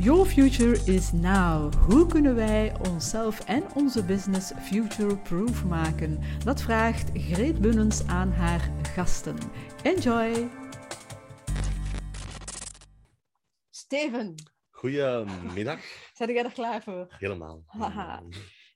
Your future is now. Hoe kunnen wij onszelf en onze business future-proof maken? Dat vraagt Greet Bunnens aan haar gasten. Enjoy! Steven, Goedemiddag. zijn jij er klaar voor? Helemaal. Haha.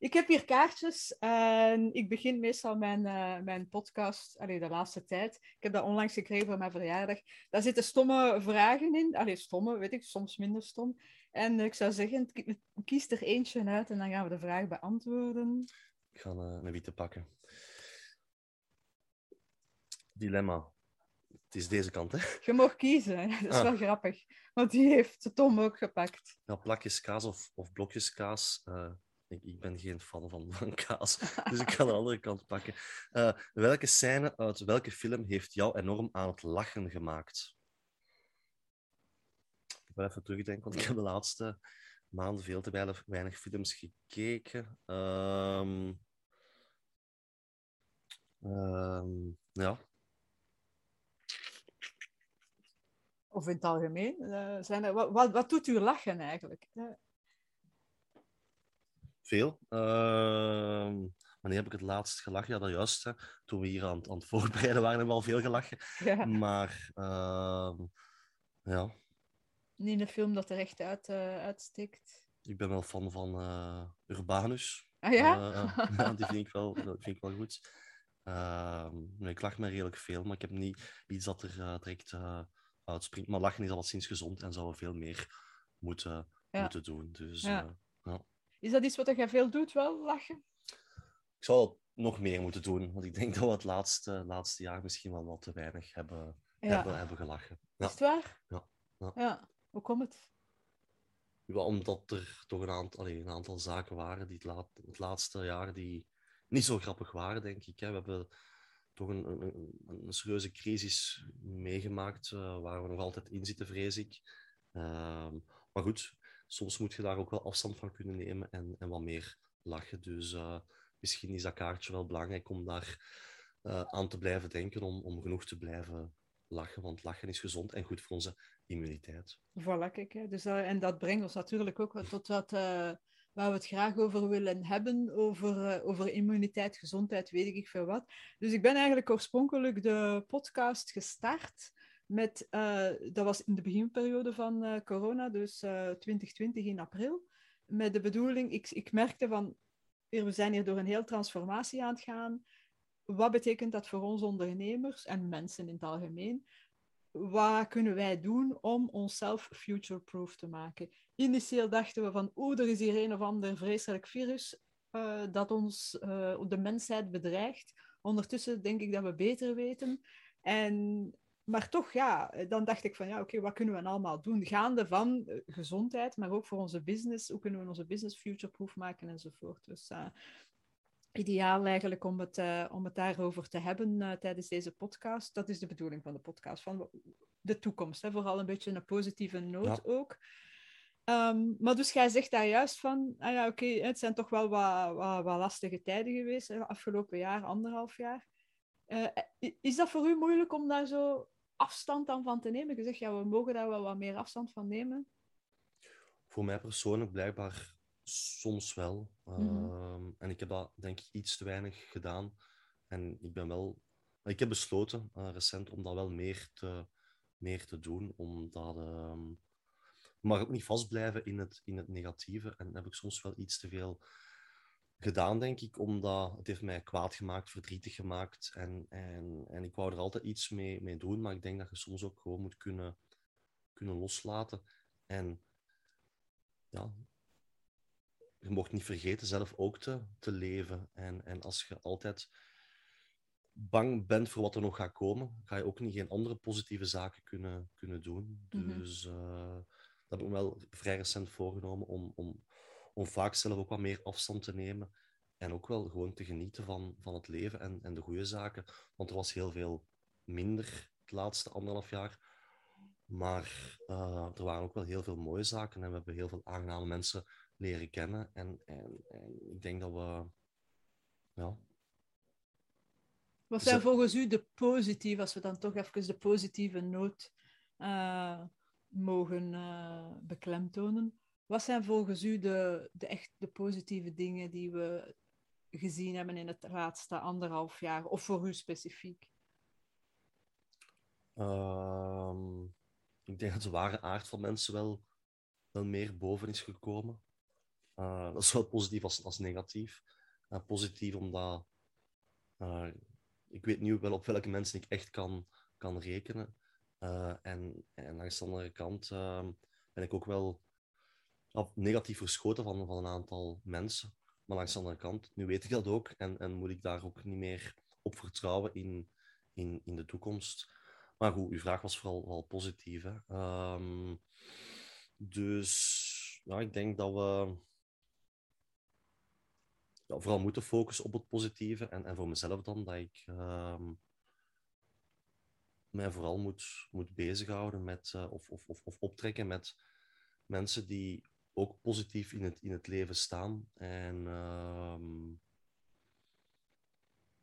Ik heb hier kaartjes en ik begin meestal mijn, eh, mijn podcast, allee, de laatste tijd. Ik heb dat onlangs gekregen voor mijn verjaardag. Daar zitten stomme vragen in. Allee, stomme, weet ik, soms minder stom. En ik zou zeggen, ki- kies er eentje uit en dan gaan we de vraag beantwoorden. Ik ga eh, een witte pakken. Dilemma. Het is deze kant, hè? Je mag kiezen, dat is Ah. wel grappig. Want die heeft Tom ook gepakt. Ja, plakjes kaas of, of blokjes kaas. Eh, ik, ben geen fan van, van kaas, dus ik ga de andere kant pakken. Eh, welke scène uit welke film heeft jou enorm aan het lachen gemaakt? Ik wil even terugdenken, want ik heb de laatste maanden veel te weinig, films gekeken. Ehm, ehm, ja, Of in het algemeen. eh, zijn wat, wat, wat doet u lachen eigenlijk? Veel. Ehm, wanneer heb ik het laatst gelachen? Ja, dat juist. Hè. Toen we hier aan, het- aan het voorbereiden waren, hebben we al veel gelachen. ja. Maar ehm, ja, Niet een film dat er echt uit, eh, uitsteekt. ik ben wel fan van eh, Urbanus. Ah ja? Eh, ja, die vind ik wel, vind ik wel goed. Ehm, nee, ik lach me redelijk veel, maar ik heb niet iets dat er direct uitspringt. Maar lachen is al sinds gezond en zouden we veel meer moeten, Ja. moeten doen. Dus Ja. Is dat iets wat jij veel doet, wel lachen? Ik zou het nog meer moeten doen, want ik denk dat we het laatste, laatste jaar misschien wel wat te weinig hebben, Ja. hebben, hebben gelachen. Ja. Is het waar? Ja. Ja. Ja. Hoe komt het? Omdat er toch een aantal, allee, een aantal zaken waren die het, laat, het laatste jaar die niet zo grappig waren, denk ik. Hè. We hebben toch een, een, een- een serieuze crisis meegemaakt, eh, waar we nog altijd in zitten, vrees ik. Ehm, maar goed, soms moet je daar ook wel afstand van kunnen nemen en, en wat meer lachen. Dus eh, misschien is dat kaartje wel belangrijk om daar eh, aan te blijven denken, om, om genoeg te blijven lachen. Want lachen is gezond en goed voor onze immuniteit. Voilà, kijk. Dus, en dat brengt ons natuurlijk ook tot wat, eh, waar we het graag over willen hebben. Over, over immuniteit, gezondheid, weet ik veel wat. Dus ik ben eigenlijk oorspronkelijk de podcast gestart. Met, eh, dat was in de beginperiode van eh, corona, dus eh 2020 in april. Met de bedoeling, ik, ik merkte van, we zijn hier door een heel transformatie aan het gaan. Wat betekent dat voor ons ondernemers en mensen in het algemeen? wat kunnen wij doen om onszelf future-proof te maken? Initieel dachten we van, oeh, er is hier een of ander vreselijk virus eh, dat ons, eh, de mensheid bedreigt. Ondertussen denk ik dat we beter weten. En, maar toch, ja, dan dacht ik van, ja, oké, wat kunnen we allemaal doen? Gaande van eh, gezondheid, maar ook voor onze business. Hoe kunnen we onze business future-proof maken enzovoort. Dus eh, ideaal eigenlijk om het, eh, om het daarover te hebben eh, tijdens deze podcast. Dat is de bedoeling van de podcast, van de toekomst. Hè? Vooral een beetje een positieve noot Ja. ook. Ehm, maar dus jij zegt daar juist van, ah ja, oké, het zijn toch wel wat, wat, wat lastige tijden geweest, hè, afgelopen jaar, anderhalf jaar. Eh, is dat voor u moeilijk om daar zo afstand dan van te nemen? Je zegt, ja, we mogen daar wel wat meer afstand van nemen. Voor mij persoonlijk blijkbaar soms wel. Mhm. Ehm, en ik heb dat denk ik iets te weinig gedaan. En ik ben wel... Ik heb besloten eh, recent om dat wel meer te, meer te doen. Omdat... ehm maar ook niet vastblijven in het, in het negatieve. En heb ik soms wel iets te veel gedaan, denk ik. Omdat het heeft mij kwaad gemaakt, verdrietig gemaakt. En, en, en ik wou er altijd iets mee, mee doen. Maar ik denk dat je soms ook gewoon moet kunnen, kunnen loslaten. En ja, je mocht niet vergeten zelf ook te, te leven. En, en als je altijd bang bent voor wat er nog gaat komen, ga je ook niet geen andere positieve zaken kunnen, kunnen doen. Mhm. Dus eh, dat heb ik me wel vrij recent voorgenomen om, om, om vaak zelf ook wat meer afstand te nemen. En ook wel gewoon te genieten van, van het leven en, en de goede zaken. Want er was heel veel minder het laatste anderhalf jaar. Maar eh, er waren ook wel heel veel mooie zaken en we hebben heel veel aangename mensen leren kennen. En, en, en ik denk dat we. Ja, Wat Ze- zijn volgens u de positieve, als we dan toch even de positieve noot eh, mogen uh, beklemtonen. Wat zijn volgens u de, de echt de positieve dingen die we gezien hebben in het laatste anderhalf jaar, of voor u specifiek? Ehm, ik denk dat de ware aard van mensen wel, wel meer boven is gekomen. Uh, dat is positief als, negatief. Uh, positief omdat uh, ik weet nu wel op welke mensen ik echt kan, kan rekenen. en, en langs de andere kant ehm, ben ik ook wel negatief verschoten van, van een aantal mensen. Maar langs de andere kant, nu weet ik dat ook en, en moet ik daar ook niet meer op vertrouwen in, in, in de toekomst. Maar goed, uw vraag was vooral wel positief. Hè? Um, dus ja, ik denk dat we vooral moeten focussen op het positieve. En, en voor mezelf dan, dat ik um, mij vooral moet, moet bezighouden met, uh, of, of, of, of optrekken met mensen die ook positief in het, in het leven staan. En, um,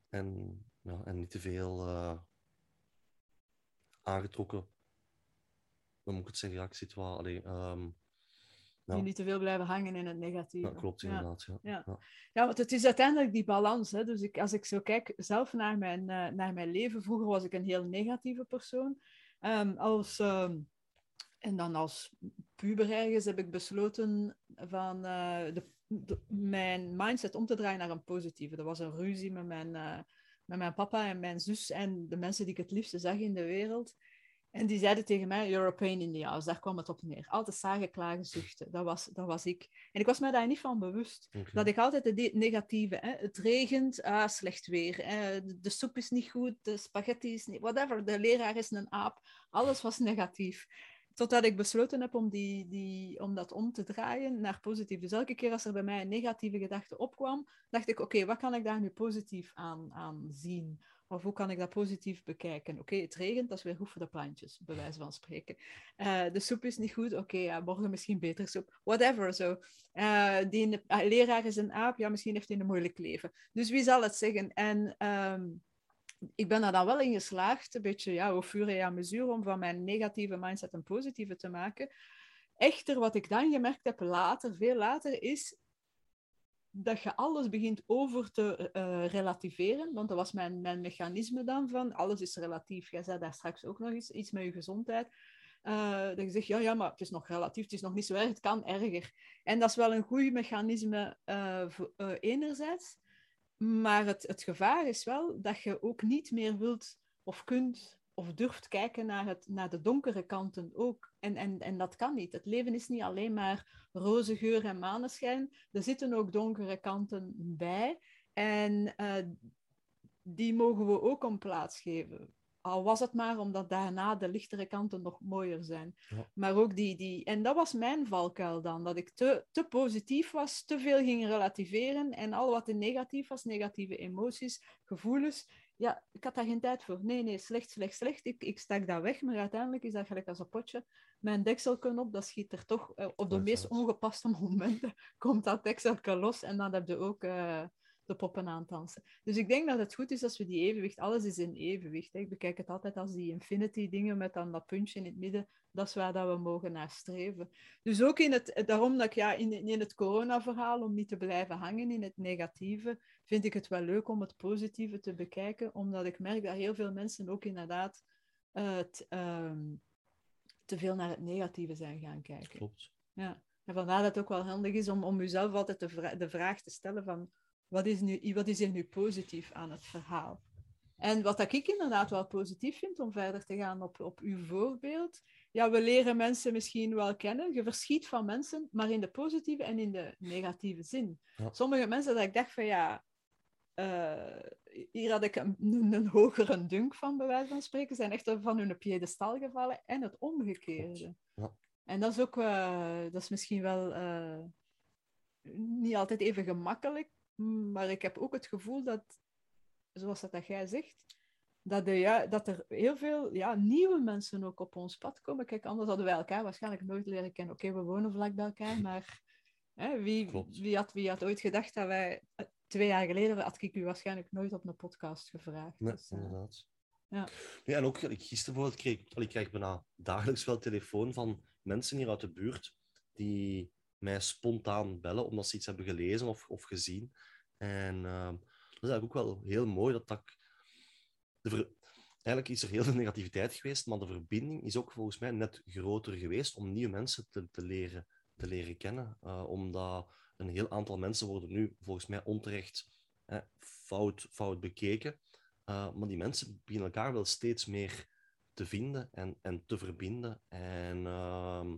en, ja, en niet te veel uh, aangetrokken. Dan moet ik het zeggen, ja, ik zit wel... Um, ja. niet te veel blijven hangen in het negatieve. Ja, klopt, inderdaad. Ja. Ja. Ja. ja. want het is uiteindelijk die balans. Hè? Dus ik, als ik zo kijk zelf naar mijn, uh, naar mijn leven, vroeger was ik een heel negatieve persoon. Um, als, um, en dan als puber ergens heb ik besloten van uh, de, de, mijn mindset om te draaien naar een positieve. Er was een ruzie met mijn, uh, met mijn papa en mijn zus en de mensen die ik het liefste zag in de wereld. En die zeiden tegen mij, you're a pain in the ass. Daar kwam het op neer. Altijd zagen, klagen, zuchten. Dat was, dat was ik. En ik was me daar niet van bewust. Dat ik altijd het negatieve... Hè? Het regent, ah, slecht weer. De, de, soep is niet goed, de spaghetti is niet... Whatever, de leraar is een aap. Alles was negatief. Totdat ik besloten heb om, die, die, om dat om te draaien naar positief. Dus elke keer als er bij mij een negatieve gedachte opkwam, dacht ik, oké, wat kan ik daar nu positief aan, aan zien? Of hoe kan ik dat positief bekijken? Oké, het regent, dat is weer goed voor de plantjes, bij wijze van spreken. Uh, de soep is niet goed, oké, ja, morgen misschien beter soep. Whatever, zo. Uh, die leraar is een aap, ja, misschien heeft hij een moeilijk leven. Dus wie zal het zeggen? En um, ik ben er dan wel in geslaagd, een beetje ja, au fur et à mesure, om van mijn negatieve mindset een positieve te maken. Echter, wat ik dan gemerkt heb later, veel later, is dat je alles begint over te uh, relativeren. Want dat was mijn, mijn mechanisme dan van, alles is relatief. Jij zei daar straks ook nog eens iets met je gezondheid. Uh, dat je zegt, ja, ja, maar het is nog relatief, het is nog niet zo erg, het kan erger. En dat is wel een goed mechanisme uh, enerzijds. Maar het, het gevaar is wel dat je ook niet meer wilt of kunt of durft kijken naar, het, naar de donkere kanten ook. En, en, en dat kan niet. Het leven is niet alleen maar roze geur en maneschijn. Er zitten ook donkere kanten bij. En uh, die mogen we ook een plaats geven. Al was het maar omdat daarna de lichtere kanten nog mooier zijn. Ja. Maar ook die, die... En dat was mijn valkuil dan. Dat ik te, te positief was, te veel ging relativeren. En al wat negatief was, negatieve emoties, gevoelens, ja, ik had daar geen tijd voor. Nee, nee, slecht, slecht, slecht. Ik, ik stak dat weg, maar uiteindelijk is dat gelijk als een potje. Mijn dekselken op, dat schiet er toch... Uh, op de meest ongepaste momenten komt dat dekselken los. En dan heb je ook... Uh, de poppen aantansen. Dus ik denk dat het goed is als we die evenwicht, alles is in evenwicht. Hè. Ik bekijk het altijd als die infinity dingen met dan dat puntje in het midden, dat is waar dat we mogen naar streven. Dus ook in het, daarom dat ik ja, in, in het corona-verhaal, om niet te blijven hangen in het negatieve, vind ik het wel leuk om het positieve te bekijken, omdat ik merk dat heel veel mensen ook inderdaad uh, het, um, te veel naar het negatieve zijn gaan kijken. Klopt. Ja. En vandaar dat het ook wel handig is om, om jezelf altijd de, vra de vraag te stellen van wat is, nu, wat is er nu positief aan het verhaal? En wat ik inderdaad wel positief vind, om verder te gaan op, op uw voorbeeld, ja, we leren mensen misschien wel kennen. Je verschiet van mensen, maar in de positieve en in de negatieve zin. Ja. Sommige mensen dat ik dacht van ja, uh, hier had ik een, een, hogere dunk van, bij wijze van spreken, zijn echt van hun piedestal gevallen en het omgekeerde. Ja. En dat is ook, uh, dat is misschien wel uh, niet altijd even gemakkelijk, maar ik heb ook het gevoel dat, zoals dat, dat jij zegt, dat, de, ja, dat er heel veel ja, nieuwe mensen ook op ons pad komen. Kijk, anders hadden wij elkaar waarschijnlijk nooit leren kennen. Oké, we wonen vlak bij elkaar, maar hè, wie, wie, had, wie had ooit gedacht dat wij... Twee jaar geleden had ik u waarschijnlijk nooit op een podcast gevraagd. Nee, dus, uh, inderdaad. Ja. Ja, en ook ik, gisteren bijvoorbeeld kreeg ik krijg bijna dagelijks wel telefoon van mensen hier uit de buurt die mij spontaan bellen omdat ze iets hebben gelezen of, of gezien. En uh, dat is eigenlijk ook wel heel mooi dat dat... Eigenlijk is er heel veel negativiteit geweest, maar de verbinding is ook volgens mij net groter geweest om nieuwe mensen te, te, leren, te leren kennen. Uh, omdat een heel aantal mensen worden nu volgens mij onterecht hè, fout, fout bekeken. Uh, maar die mensen beginnen elkaar wel steeds meer te vinden en, en te verbinden. En uh,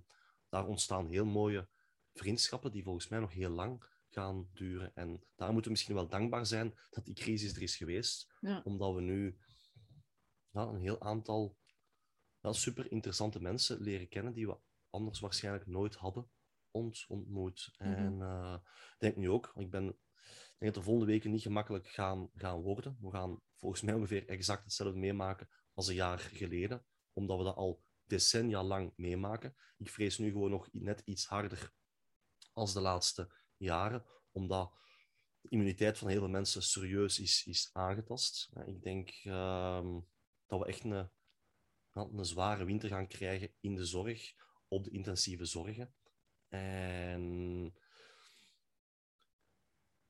daar ontstaan heel mooie vriendschappen die volgens mij nog heel lang gaan duren. En daar moeten we misschien wel dankbaar zijn dat die crisis er is geweest. Ja. Omdat we nu ja, een heel aantal ja, super interessante mensen leren kennen die we anders waarschijnlijk nooit hadden ont ontmoet. Mhm. En uh, ik denk nu ook, ik ben ik denk dat de volgende weken niet gemakkelijk gaan, gaan worden. We gaan volgens mij ongeveer exact hetzelfde meemaken als een jaar geleden, omdat we dat al decennia lang meemaken. Ik vrees nu gewoon nog net iets harder als de laatste jaren, omdat de immuniteit van heel veel mensen serieus is, is aangetast. Ik denk uh, dat we echt een, een zware winter gaan krijgen in de zorg, op de intensieve zorgen. En...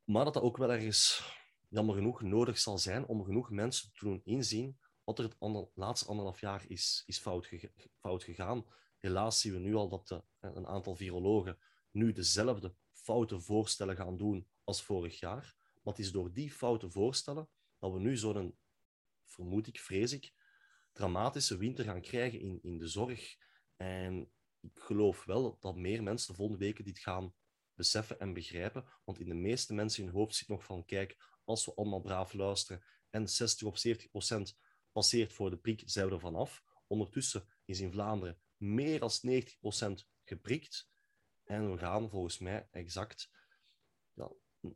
Maar dat dat ook wel ergens, jammer genoeg, nodig zal zijn om genoeg mensen te doen inzien wat er het laatste anderhalf jaar is, is fout, ge, fout gegaan. Helaas zien we nu al dat de, een aantal virologen nu dezelfde foute voorstellen gaan doen als vorig jaar. Maar het is door die foute voorstellen dat we nu zo'n, vermoed ik, vrees ik, dramatische winter gaan krijgen in, in de zorg. En ik geloof wel dat meer mensen de volgende weken dit gaan beseffen en begrijpen. Want in de meeste mensen in hun hoofd zit nog van, kijk, als we allemaal braaf luisteren en 60 of 70 procent passeert voor de prik, zijn we er vanaf. Ondertussen is in Vlaanderen meer dan 90 procent geprikt. En we gaan volgens mij exact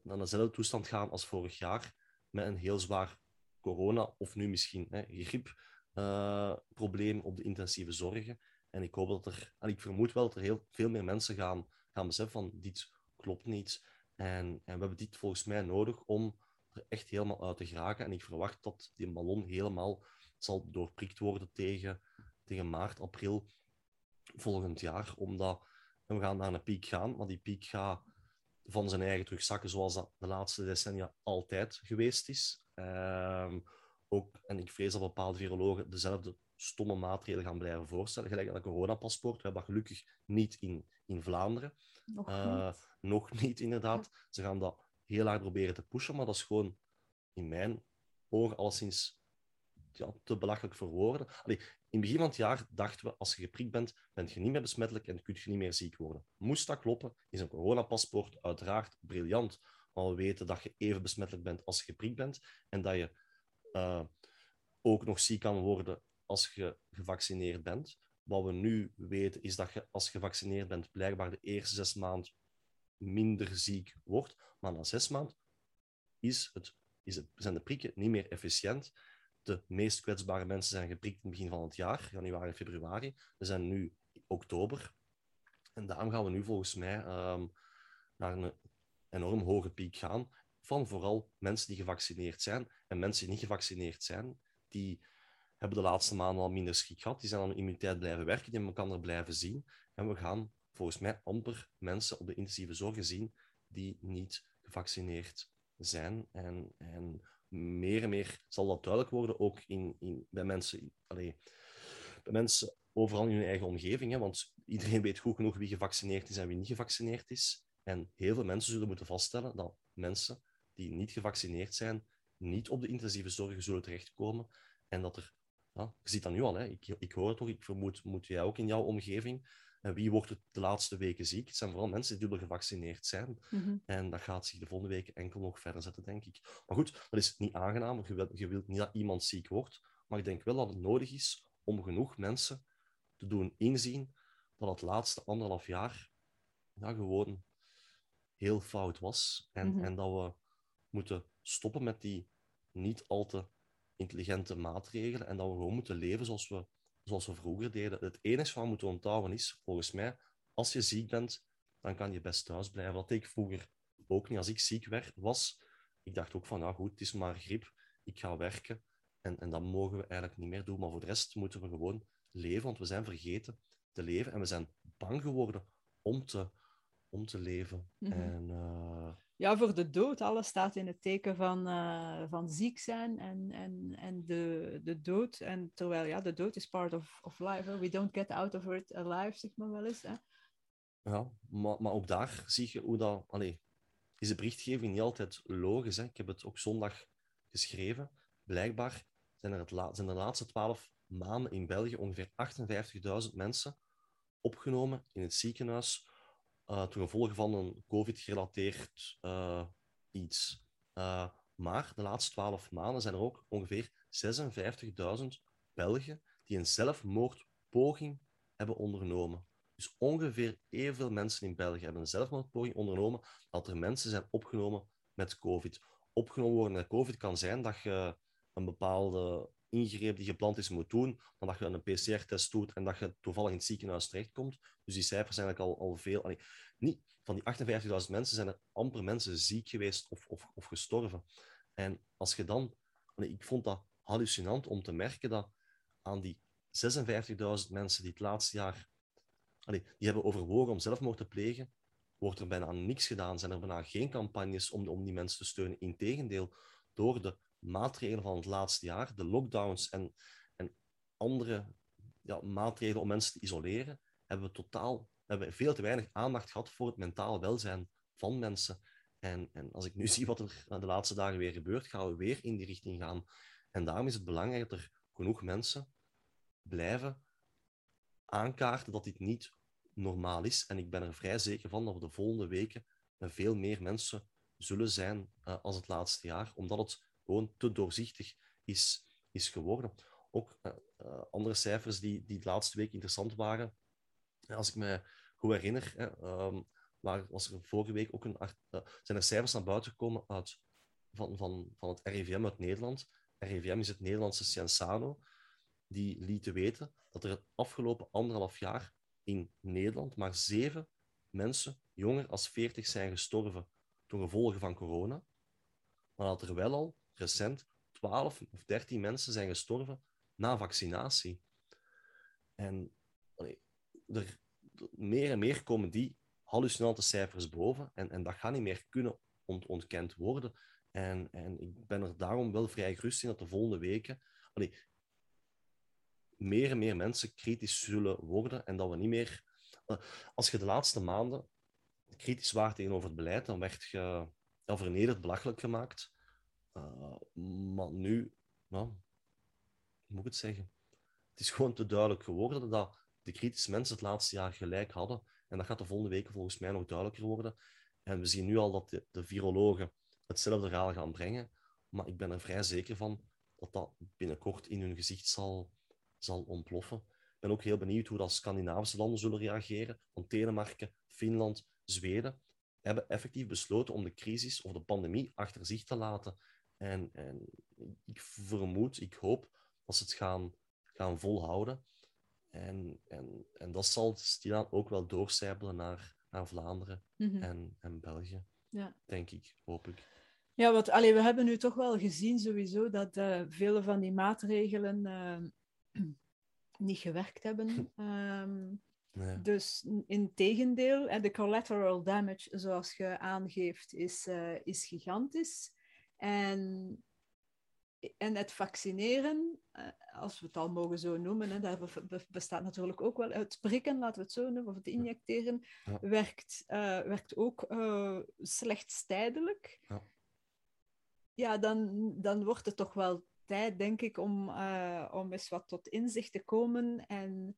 naar dezelfde toestand gaan als vorig jaar. Met een heel zwaar corona of nu misschien hè, griepprobleem uh, op de intensieve zorgen. En ik hoop dat er, en ik vermoed wel dat er heel veel meer mensen gaan, gaan beseffen van dit klopt niet. En, en we hebben dit volgens mij nodig om er echt helemaal uit te geraken. En ik verwacht dat die ballon helemaal zal doorprikt worden tegen, tegen maart, april volgend jaar. Omdat en we gaan naar een piek gaan, maar die piek gaat van zijn eigen terugzakken, zoals dat de laatste decennia altijd geweest is. Um, ook, en ik vrees dat bepaalde virologen dezelfde stomme maatregelen gaan blijven voorstellen. Gelijk dat coronapaspoort. We hebben dat gelukkig niet in, in Vlaanderen. Nog uh, niet. nog niet, inderdaad. Ze gaan dat heel hard proberen te pushen, maar dat is gewoon in mijn ogen alleszins ja, te belachelijk voor woorden. Allee, in het begin van het jaar dachten we, als je geprikt bent, ben je niet meer besmettelijk en kun je niet meer ziek worden. Moest dat kloppen, is een coronapaspoort uiteraard briljant. Maar we weten dat je even besmettelijk bent als je geprikt bent en dat je uh, ook nog ziek kan worden als je gevaccineerd bent. Wat we nu weten is dat je als je gevaccineerd bent blijkbaar de eerste zes maanden minder ziek wordt. Maar na zes maanden is het, is het, zijn de prikken niet meer efficiënt. De meest kwetsbare mensen zijn geprikt in het begin van het jaar, januari, februari. We zijn nu oktober. En daarom gaan we nu volgens mij um, naar een enorm hoge piek gaan van vooral mensen die gevaccineerd zijn. En mensen die niet gevaccineerd zijn, die hebben de laatste maanden al minder schrik gehad. Die zijn aan hun immuniteit blijven werken, die hebben elkaar blijven zien. En we gaan volgens mij amper mensen op de intensieve zorg zien die niet gevaccineerd zijn. En, en meer en meer zal dat duidelijk worden, ook in, in, bij, mensen, allee, bij mensen overal in hun eigen omgeving. Hè, want iedereen weet goed genoeg wie gevaccineerd is en wie niet gevaccineerd is. En heel veel mensen zullen moeten vaststellen dat mensen die niet gevaccineerd zijn, niet op de intensieve zorg zullen terechtkomen. En dat er, ja, je ziet dat nu al, hè, ik, ik hoor het toch, ik vermoed, moet jij ook in jouw omgeving. En wie wordt het de laatste weken ziek? Het zijn vooral mensen die dubbel gevaccineerd zijn. Mhm. En dat gaat zich de volgende weken enkel nog verder zetten, denk ik. Maar goed, dat is niet aangenaam. Je wilt, je wilt niet dat iemand ziek wordt. Maar ik denk wel dat het nodig is om genoeg mensen te doen inzien dat het laatste anderhalf jaar ja, gewoon heel fout was. En, Mhm. en dat we moeten stoppen met die niet al te intelligente maatregelen en dat we gewoon moeten leven zoals we, zoals we vroeger deden. Het enige wat we moeten onthouden is, volgens mij, als je ziek bent, dan kan je best thuis blijven. Dat deed ik vroeger ook niet. Als ik ziek werd, was, ik dacht ook van, ja goed, het is maar griep, ik ga werken En, en dat mogen we eigenlijk niet meer doen. Maar voor de rest moeten we gewoon leven, want we zijn vergeten te leven en we zijn bang geworden om te, om te leven. Mhm. En uh, ja, voor de dood. Alles staat in het teken van, uh, van ziek zijn en, en, en de, de dood. En terwijl, ja, de dood is part of, of life. Hè. We don't get out of it alive, zeg maar wel eens. Hè. Ja, maar, maar ook daar zie je hoe dat... Allee, is de berichtgeving niet altijd logisch. Hè. Ik heb het ook zondag geschreven. Blijkbaar zijn er, het la zijn de laatste twaalf maanden in België ongeveer 58.000 mensen opgenomen in het ziekenhuis ten gevolge van een COVID-gerelateerd uh, iets. Uh, maar de laatste twaalf maanden zijn er ook ongeveer 56.000 Belgen die een zelfmoordpoging hebben ondernomen. Dus ongeveer evenveel mensen in België hebben een zelfmoordpoging ondernomen dat er mensen zijn opgenomen met COVID. Opgenomen worden met COVID kan zijn dat je een bepaalde ingreep die gepland is moet doen, dan dat je een PCR-test doet en dat je toevallig in het ziekenhuis terechtkomt. Dus die cijfers zijn eigenlijk al, al veel. Allee, niet, van die 58.000 mensen zijn er amper mensen ziek geweest of, of, of gestorven. En als je dan... Allee, ik vond dat hallucinant om te merken dat aan die 56.000 mensen die het laatste jaar... Allee, die hebben overwogen om zelfmoord te plegen, wordt er bijna niks gedaan. Zijn er bijna geen campagnes om, om die mensen te steunen. Integendeel, door de maatregelen van het laatste jaar, de lockdowns en, en andere ja, maatregelen om mensen te isoleren, hebben we totaal hebben we veel te weinig aandacht gehad voor het mentaal welzijn van mensen. En, en als ik nu zie wat er de laatste dagen weer gebeurt, gaan we weer in die richting gaan. En daarom is het belangrijk dat er genoeg mensen blijven aankaarten dat dit niet normaal is. En ik ben er vrij zeker van dat we de volgende weken veel meer mensen zullen zijn uh, als het laatste jaar, omdat het gewoon te doorzichtig is, is geworden. Ook uh, uh, andere cijfers die, die de laatste week interessant waren. Als ik me goed herinner, hè, um, waar was er vorige week ook een, uh, zijn er cijfers naar buiten gekomen uit, van, van, van het RIVM uit Nederland. RIVM is het Nederlandse Cienzano. Die lieten weten dat er het afgelopen anderhalf jaar in Nederland maar zeven mensen jonger als 40 zijn gestorven door gevolgen van corona. Maar dat er wel al recent 12 of 13 mensen zijn gestorven na vaccinatie. En er, meer en meer komen die hallucinante cijfers boven. En, en dat gaat niet meer kunnen ont, ontkend worden. En, en ik ben er daarom wel vrij gerust in dat de volgende weken meer en meer mensen kritisch zullen worden. En dat we niet meer. Uh, als je de laatste maanden kritisch waart tegenover het beleid, dan werd je vernederd, belachelijk gemaakt. Uh, maar nu, nou, moet ik het zeggen? Het is gewoon te duidelijk geworden dat de kritische mensen het laatste jaar gelijk hadden. En dat gaat de volgende weken volgens mij nog duidelijker worden. En we zien nu al dat de, de virologen hetzelfde verhaal gaan brengen. Maar ik ben er vrij zeker van dat dat binnenkort in hun gezicht zal, zal ontploffen. Ik ben ook heel benieuwd hoe dat Scandinavische landen zullen reageren. Want Denemarken, Finland, Zweden hebben effectief besloten om de crisis of de pandemie achter zich te laten. En, en ik vermoed, ik hoop dat ze het gaan, gaan volhouden. En, en, en dat zal stilaan ook wel doorcijpelen naar, naar Vlaanderen Mhm. en, en België, Ja. denk ik, hoop ik. Ja, want allee, we hebben nu toch wel gezien sowieso dat eh, vele van die maatregelen eh, niet gewerkt hebben. Ehm, Nee. dus in tegendeel, en de collateral damage, zoals je aangeeft, is, eh, is gigantisch. En, en het vaccineren, eh, als we het al mogen zo noemen, hè, daar be- be- bestaat natuurlijk ook wel het prikken, laten we het zo noemen, of het injecteren, Ja. werkt, eh, werkt ook eh, slechts tijdelijk. Ja. Ja, dan, dan wordt het toch wel tijd, denk ik, om, om eens wat tot inzicht te komen en,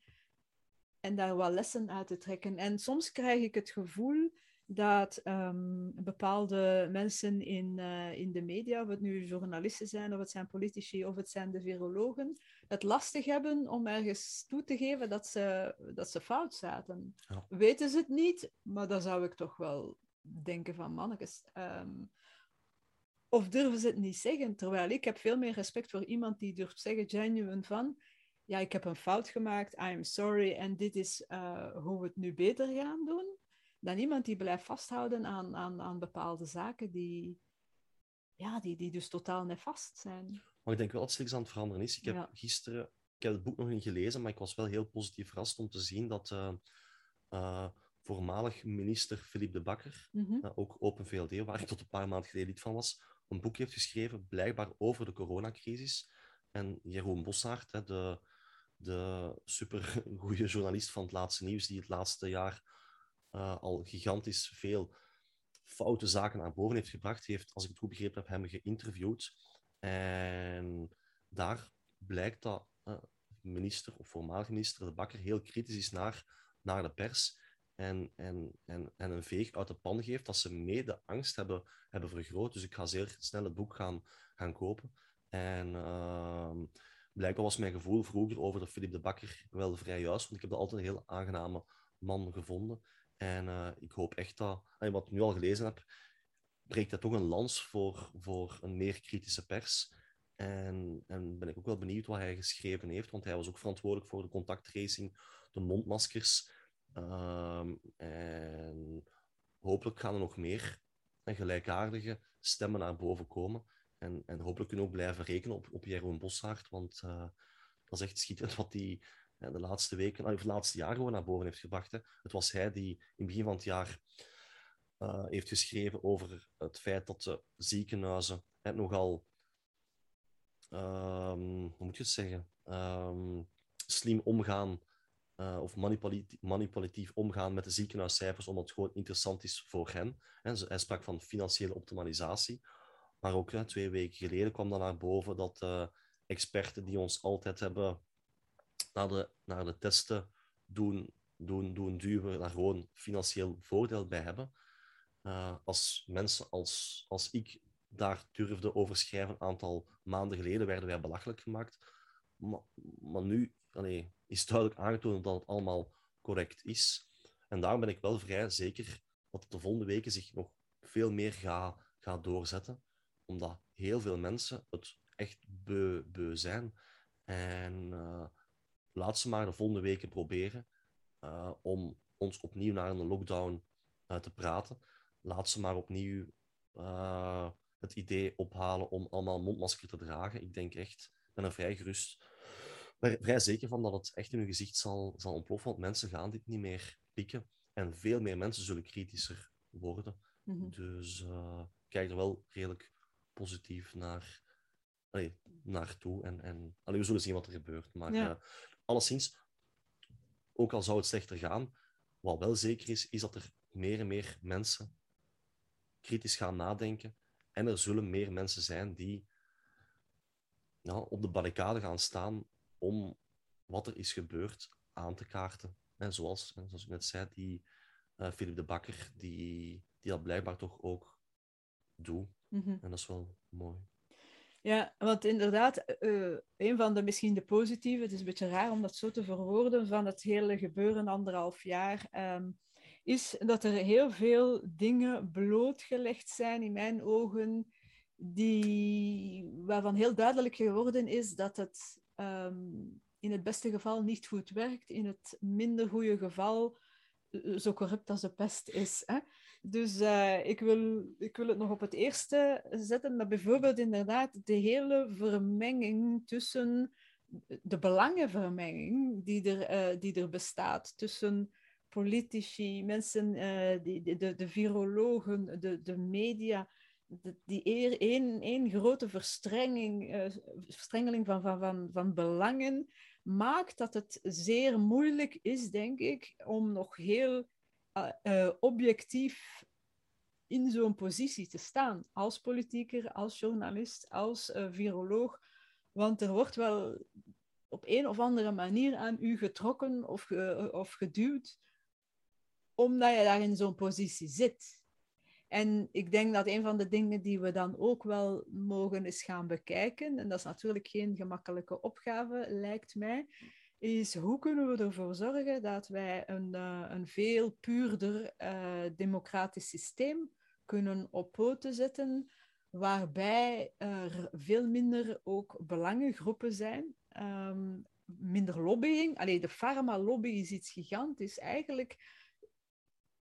en daar wat lessen uit te trekken. En soms krijg ik het gevoel dat ehm, bepaalde mensen in, eh, in de media, of het nu journalisten zijn, of het zijn politici, of het zijn de virologen, het lastig hebben om ergens toe te geven dat ze, dat ze fout zaten. Ja. Weten ze het niet, maar dan zou ik toch wel denken van mannetjes. ehm, of durven ze het niet zeggen? Terwijl ik heb veel meer respect voor iemand die durft zeggen, genuine van, ja, ik heb een fout gemaakt, I'm sorry, en dit is eh, hoe we het nu beter gaan doen, dan iemand die blijft vasthouden aan, aan, aan bepaalde zaken die, ja, die, die dus totaal nefast zijn. Maar ik denk wel dat het aan het veranderen is. Ik heb Ja. gisteren, ik heb het boek nog niet gelezen, maar ik was wel heel positief verrast om te zien dat eh, eh, voormalig minister Philippe de Bakker, Mhm. eh, ook Open VLD, waar ik tot een paar maanden geleden lid van was, een boek heeft geschreven, blijkbaar over de coronacrisis. En Jeroen Bossaert, de, de supergoeie journalist van het laatste nieuws, die het laatste jaar eh, al gigantisch veel foute zaken naar boven heeft gebracht, heeft, als ik het goed begrepen heb, hem geïnterviewd. En daar blijkt dat eh, minister of voormalig minister De Bakker heel kritisch is naar, naar de pers en, en, en, en een veeg uit de pan geeft dat ze mee de angst hebben, hebben vergroot. Dus ik ga zeer snel het boek gaan, gaan kopen. En ehm, blijkbaar was mijn gevoel vroeger over de Philippe de Bakker wel vrij juist, want ik heb dat altijd een heel aangename man gevonden. En eh, ik hoop echt dat, wat ik nu al gelezen heb, breekt dat toch een lans voor, voor een meer kritische pers. En, en ben ik ook wel benieuwd wat hij geschreven heeft, want hij was ook verantwoordelijk voor de contacttracing, de mondmaskers. Ehm, en hopelijk gaan er nog meer en gelijkaardige stemmen naar boven komen. En, en hopelijk kunnen we ook blijven rekenen op, op Jeroen Bossaert, want eh, dat is echt schitterend wat ja, de laatste weken, of het laatste jaar gewoon naar boven heeft gebracht. Hè. Het was hij die in het begin van het jaar eh, heeft geschreven over het feit dat de ziekenhuizen hè, nogal, ehm, hoe moet je het zeggen, Ehm, slim omgaan eh, of manipulatief, omgaan met de ziekenhuiscijfers, omdat het gewoon interessant is voor hen. Hij sprak van financiële optimalisatie. Maar ook twee weken geleden kwam dan naar boven dat eh, experten die ons altijd hebben naar de, naar de testen doen, doen, doen duwen, daar gewoon financieel voordeel bij hebben. Eh, als mensen als, als ik daar durfde over schrijven, een aantal maanden geleden, werden wij belachelijk gemaakt. Maar, maar nu allee, is duidelijk aangetoond dat het allemaal correct is. En daarom ben ik wel vrij zeker dat de volgende weken zich nog veel meer gaat gaat doorzetten. Omdat heel veel mensen het echt beu, beu zijn. En eh, laat ze maar de volgende weken proberen eh, om ons opnieuw naar een lockdown eh, te praten. Laat ze maar opnieuw eh, het idee ophalen om allemaal mondmasker te dragen. Ik denk echt, ik ben er vrij gerust, vrij vrij zeker van dat het echt in hun gezicht zal, zal ontploffen, want mensen gaan dit niet meer pikken. En veel meer mensen zullen kritischer worden. Mhm. Dus ik kijk er wel redelijk positief naar, allee, naartoe. En, en allee, we zullen zien wat er gebeurt. Maar Ja. Alleszins, ook al zou het slechter gaan, wat wel zeker is, is dat er meer en meer mensen kritisch gaan nadenken. En er zullen meer mensen zijn die ja, op de barricade gaan staan om wat er is gebeurd aan te kaarten. En zoals, zoals ik net zei, die eh Philip de Bakker, die, die dat blijkbaar toch ook doet. Mhm. En dat is wel mooi. Ja, want inderdaad, eh, een van de misschien de positieve, het is een beetje raar om dat zo te verwoorden, van het hele gebeuren anderhalf jaar, ehm, is dat er heel veel dingen blootgelegd zijn in mijn ogen, die, waarvan heel duidelijk geworden is dat het ehm, in het beste geval niet goed werkt, in het minder goede geval eh, zo corrupt als de pest is. Hè? Dus eh, ik, wil, ik wil het nog op het eerste zetten, maar bijvoorbeeld inderdaad de hele vermenging tussen de belangenvermenging die er, eh, die er bestaat tussen politici, mensen, eh, die, de, de, virologen, de, de media, die één, één grote verstrenging, verstrengeling van, van, van, van belangen maakt dat het zeer moeilijk is, denk ik, om nog heel eh, eh, objectief in zo'n positie te staan. Als politieker, als journalist, als eh, viroloog. Want er wordt wel op een of andere manier aan u getrokken of, of geduwd, omdat je daar in zo'n positie zit. En ik denk dat een van de dingen die we dan ook wel mogen eens gaan bekijken, en dat is natuurlijk geen gemakkelijke opgave, lijkt mij, is hoe kunnen we ervoor zorgen dat wij een, eh, een veel puurder eh, democratisch systeem kunnen op poten zetten, waarbij er veel minder ook belangengroepen zijn, ehm, minder lobbying. Allee, de pharma-lobby is iets gigantisch. Eigenlijk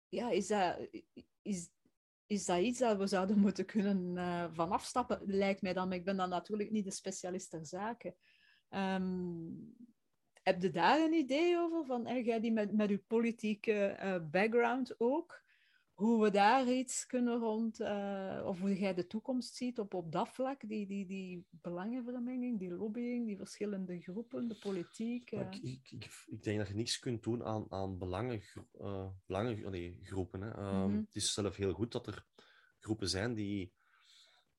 ja, is, dat, is, is dat iets dat we zouden moeten kunnen uh, van afstappen, lijkt mij dan. Maar ik ben dan natuurlijk niet de specialist ter zake. Um, heb je daar een idee over? Van, en jij die met, met uw politieke uh, background ook, hoe we daar iets kunnen rond, uh, of hoe jij de toekomst ziet op, op dat vlak, die, die, die belangenvermenging, die lobbying, die verschillende groepen, de politiek. Uh... Ik, ik, ik, ik, denk dat je niets kunt doen aan, aan belangen, uh, belangen nee. Um, mm -hmm. Het is zelf heel goed dat er groepen zijn die,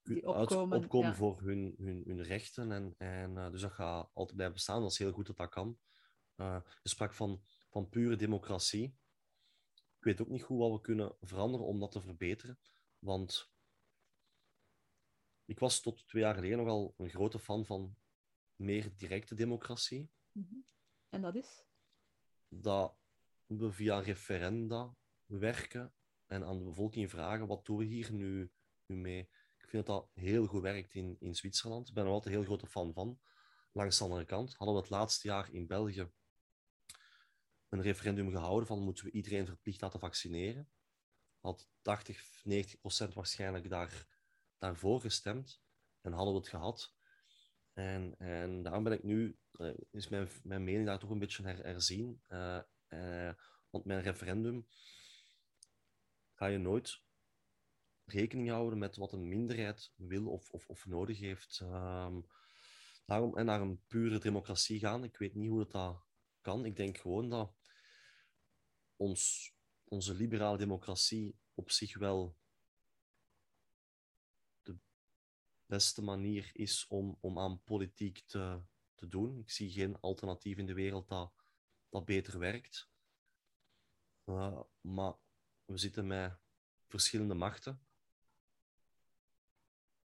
die opkomen, opkomen ja. voor hun, hun, hun rechten. En, en, dus dat gaat altijd blijven bestaan. Dat is heel goed dat dat kan. je sprak van, van pure democratie ik weet ook niet goed wat we kunnen veranderen om dat te verbeteren. Want ik was tot twee jaar geleden nogal een grote fan van meer directe democratie. Mhm. En dat is? Dat we via referenda werken en aan de bevolking vragen: wat doen we hier nu, nu mee? Vind dat dat heel goed werkt in, in Zwitserland. Ik ben er altijd een heel grote fan van. Langs de andere kant hadden we het laatste jaar in België een referendum gehouden van moeten we iedereen verplicht laten vaccineren. Had 80, 90 procent waarschijnlijk daar, daarvoor gestemd. En hadden we het gehad. En, en daarom ben ik nu, uh, is mijn, mijn mening daar toch een beetje her, herzien. Uh, uh, want mijn referendum ga je nooit rekening houden met wat een minderheid wil of, of, of nodig heeft. Um, daarom, en naar een pure democratie gaan, ik weet niet hoe dat, kan. Ik denk gewoon dat ons, onze liberale democratie op zich wel de beste manier is om, om aan politiek te, te doen. Ik zie geen alternatief in de wereld dat, dat beter werkt. Uh, maar we zitten met verschillende machten.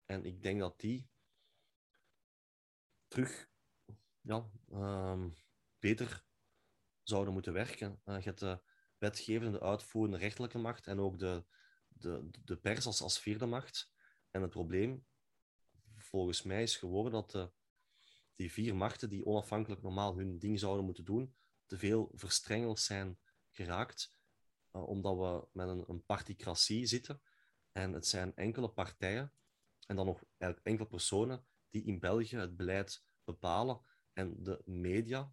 En ik denk dat die terug ja, uh, beter zouden moeten werken. Uh, je hebt de wetgevende, uitvoerende, rechterlijke macht en ook de, de, de pers als, als vierde macht. En het probleem, volgens mij, is geworden dat de, die vier machten, die onafhankelijk normaal hun ding zouden moeten doen, te veel verstrengeld zijn geraakt, uh, omdat we met een, een particratie zitten. En het zijn enkele partijen en dan nog enkele personen die in België het beleid bepalen. En de media, dat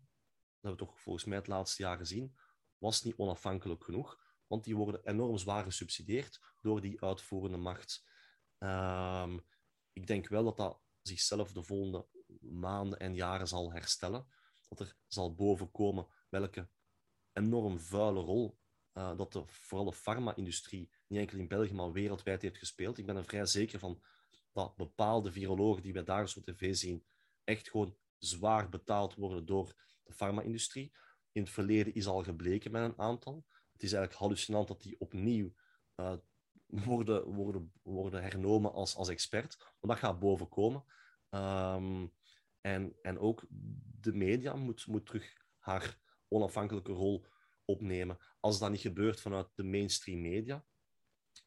hebben we toch volgens mij het laatste jaar gezien, was niet onafhankelijk genoeg, want die worden enorm zwaar gesubsidieerd door die uitvoerende macht. Um, ik denk wel dat dat zichzelf de volgende maanden en jaren zal herstellen. Dat er zal bovenkomen welke enorm vuile rol uh, dat de, vooral de farma-industrie niet enkel in België, maar wereldwijd heeft gespeeld. Ik ben er vrij zeker van dat bepaalde virologen die wij dagelijks op tv zien, echt gewoon zwaar betaald worden door de farma-industrie in het verleden is al gebleken met een aantal. Het is eigenlijk hallucinant dat die opnieuw uh, worden, worden, worden hernomen als, als expert. Maar dat gaat bovenkomen. Um, en, en ook de media moet, moet terug haar onafhankelijke rol opnemen. Als dat niet gebeurt vanuit de mainstream media,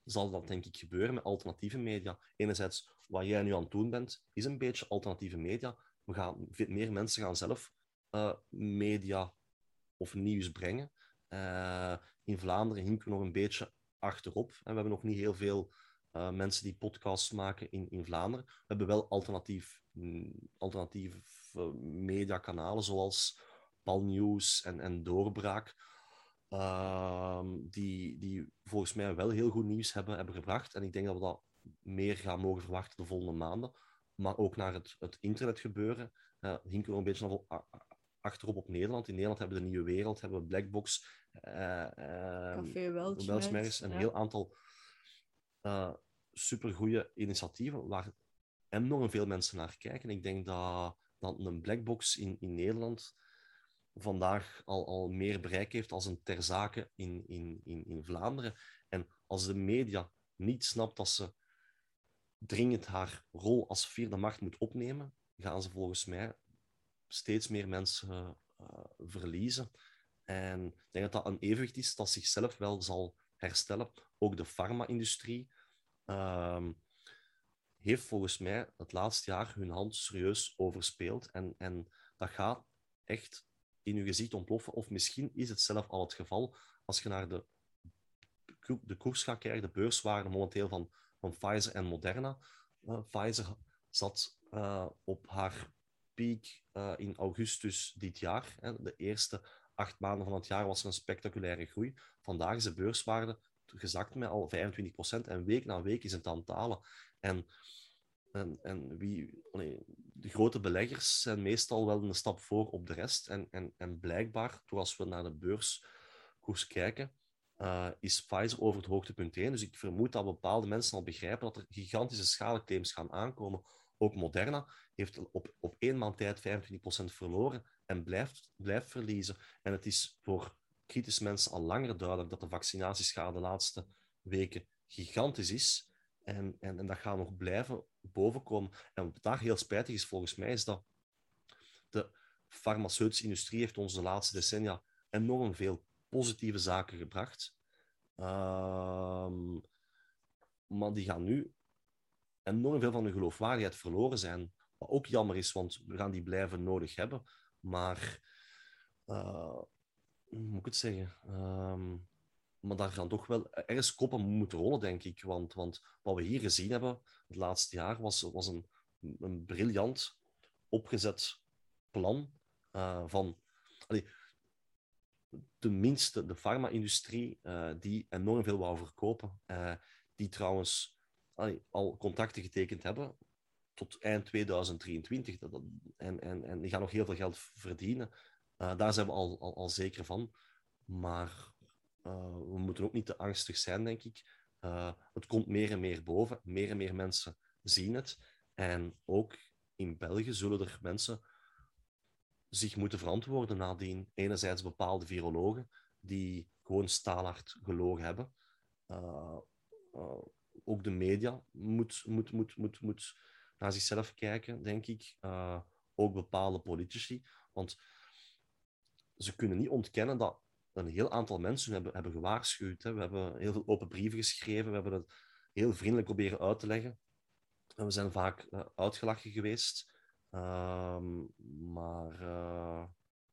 zal dat denk ik gebeuren met alternatieve media. Enerzijds, wat jij nu aan het doen bent, is een beetje alternatieve media. We gaan, meer mensen gaan zelf uh, media of nieuws brengen. Uh, in Vlaanderen hinken we nog een beetje achterop. En we hebben nog niet heel veel uh, mensen die podcasts maken in, in Vlaanderen. We hebben wel alternatief, mm, alternatieve mediakanalen zoals Palnieuws en, en Doorbraak. Ehm, die, die volgens mij wel heel goed nieuws hebben, hebben gebracht. En ik denk dat we dat meer gaan mogen verwachten de volgende maanden. Maar ook naar het, het internet gebeuren. Uh, hinken we een beetje achterop op Nederland. In Nederland hebben we de Nieuwe Wereld, hebben we Blackbox, uh, Café Weltschmerz, een heel aantal uh, supergoeie initiatieven waar enorm veel mensen naar kijken. Ik denk dat, dat een Blackbox in, in Nederland vandaag al, al meer bereik heeft als een ter zake in, in, in, in Vlaanderen. En als de media niet snapt dat ze dringend haar rol als vierde macht moet opnemen, gaan ze volgens mij steeds meer mensen uh, verliezen. En ik denk dat dat een evenwicht is dat zichzelf wel zal herstellen. Ook de farma-industrie uh, heeft volgens mij het laatste jaar hun hand serieus overspeeld. En, en dat gaat echt in uw gezicht ontploffen. Of misschien is het zelf al het geval als je naar de de koers gaat kijken, de beurswaarde momenteel van, van Pfizer en Moderna. Uh, Pfizer zat uh, op haar piek uh, in augustus dit jaar. Hè. De eerste acht maanden van het jaar was er een spectaculaire groei. Vandaag is de beurswaarde gezakt met al 25% en week na week is het aan het dalen. En, en, en wie, nee, de grote beleggers zijn meestal wel een stap voor op de rest. En, en, en blijkbaar, toen als we naar de beurskoers kijken, uh, is Pfizer over het hoogtepunt heen. Dus ik vermoed dat bepaalde mensen al begrijpen dat er gigantische schadeclaims gaan aankomen. Ook Moderna heeft op, op één maand tijd 25% verloren en blijft, blijft verliezen. En het is voor kritische mensen al langer duidelijk dat de vaccinatieschade de laatste weken gigantisch is. En, en, en dat gaat nog blijven bovenkomen. En wat daar heel spijtig is volgens mij, is dat de farmaceutische industrie heeft ons de laatste decennia enorm veel positieve zaken gebracht. Um, maar die gaan nu enorm veel van hun geloofwaardigheid verloren zijn. Wat ook jammer is, want we gaan die blijven nodig hebben. Maar, uh, hoe moet ik het zeggen? Um, maar daar gaan toch wel ergens koppen moeten rollen, denk ik. Want, want wat we hier gezien hebben het laatste jaar was, was een, een briljant opgezet plan uh, van. Tenminste de farma-industrie, uh, die enorm veel wou verkopen. Uh, die trouwens al contracten getekend hebben tot eind 2023. Dat, en, en, en die gaan nog heel veel geld verdienen. Uh, daar zijn we al, al, al zeker van. Maar we moeten ook niet te angstig zijn, denk ik. het komt meer en meer boven. Meer en meer mensen zien het. En ook in België zullen er mensen zich moeten verantwoorden nadien. Enerzijds bepaalde virologen die gewoon staalhard gelogen hebben. Uh, uh, ook de media moet, moet, moet, moet, moet naar zichzelf kijken, denk ik. Uh, ook bepaalde politici. Want ze kunnen niet ontkennen dat een heel aantal mensen hebben, hebben gewaarschuwd. Hè. We hebben heel veel open brieven geschreven. We hebben het heel vriendelijk proberen uit te leggen. En we zijn vaak uitgelachen geweest. Ehm, maar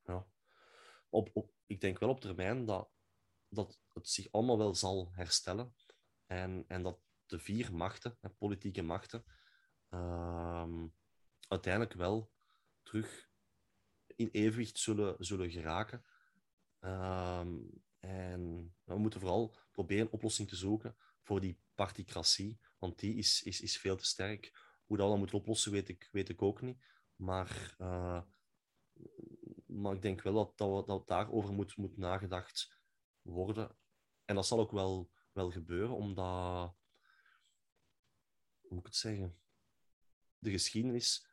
ja. op, ik denk wel op termijn dat, dat het zich allemaal wel zal herstellen. En, en dat de vier machten, de politieke machten, uh, uiteindelijk wel terug in evenwicht zullen, zullen geraken. Uh, en we moeten vooral proberen een oplossing te zoeken voor die particratie, want die is, is, is veel te sterk. Hoe dat dan moet oplossen, weet ik, weet ik ook niet. Maar, uh, maar ik denk wel dat, dat, dat daarover moet, moet nagedacht worden. En dat zal ook wel, wel gebeuren, omdat, hoe moet ik het zeggen, de geschiedenis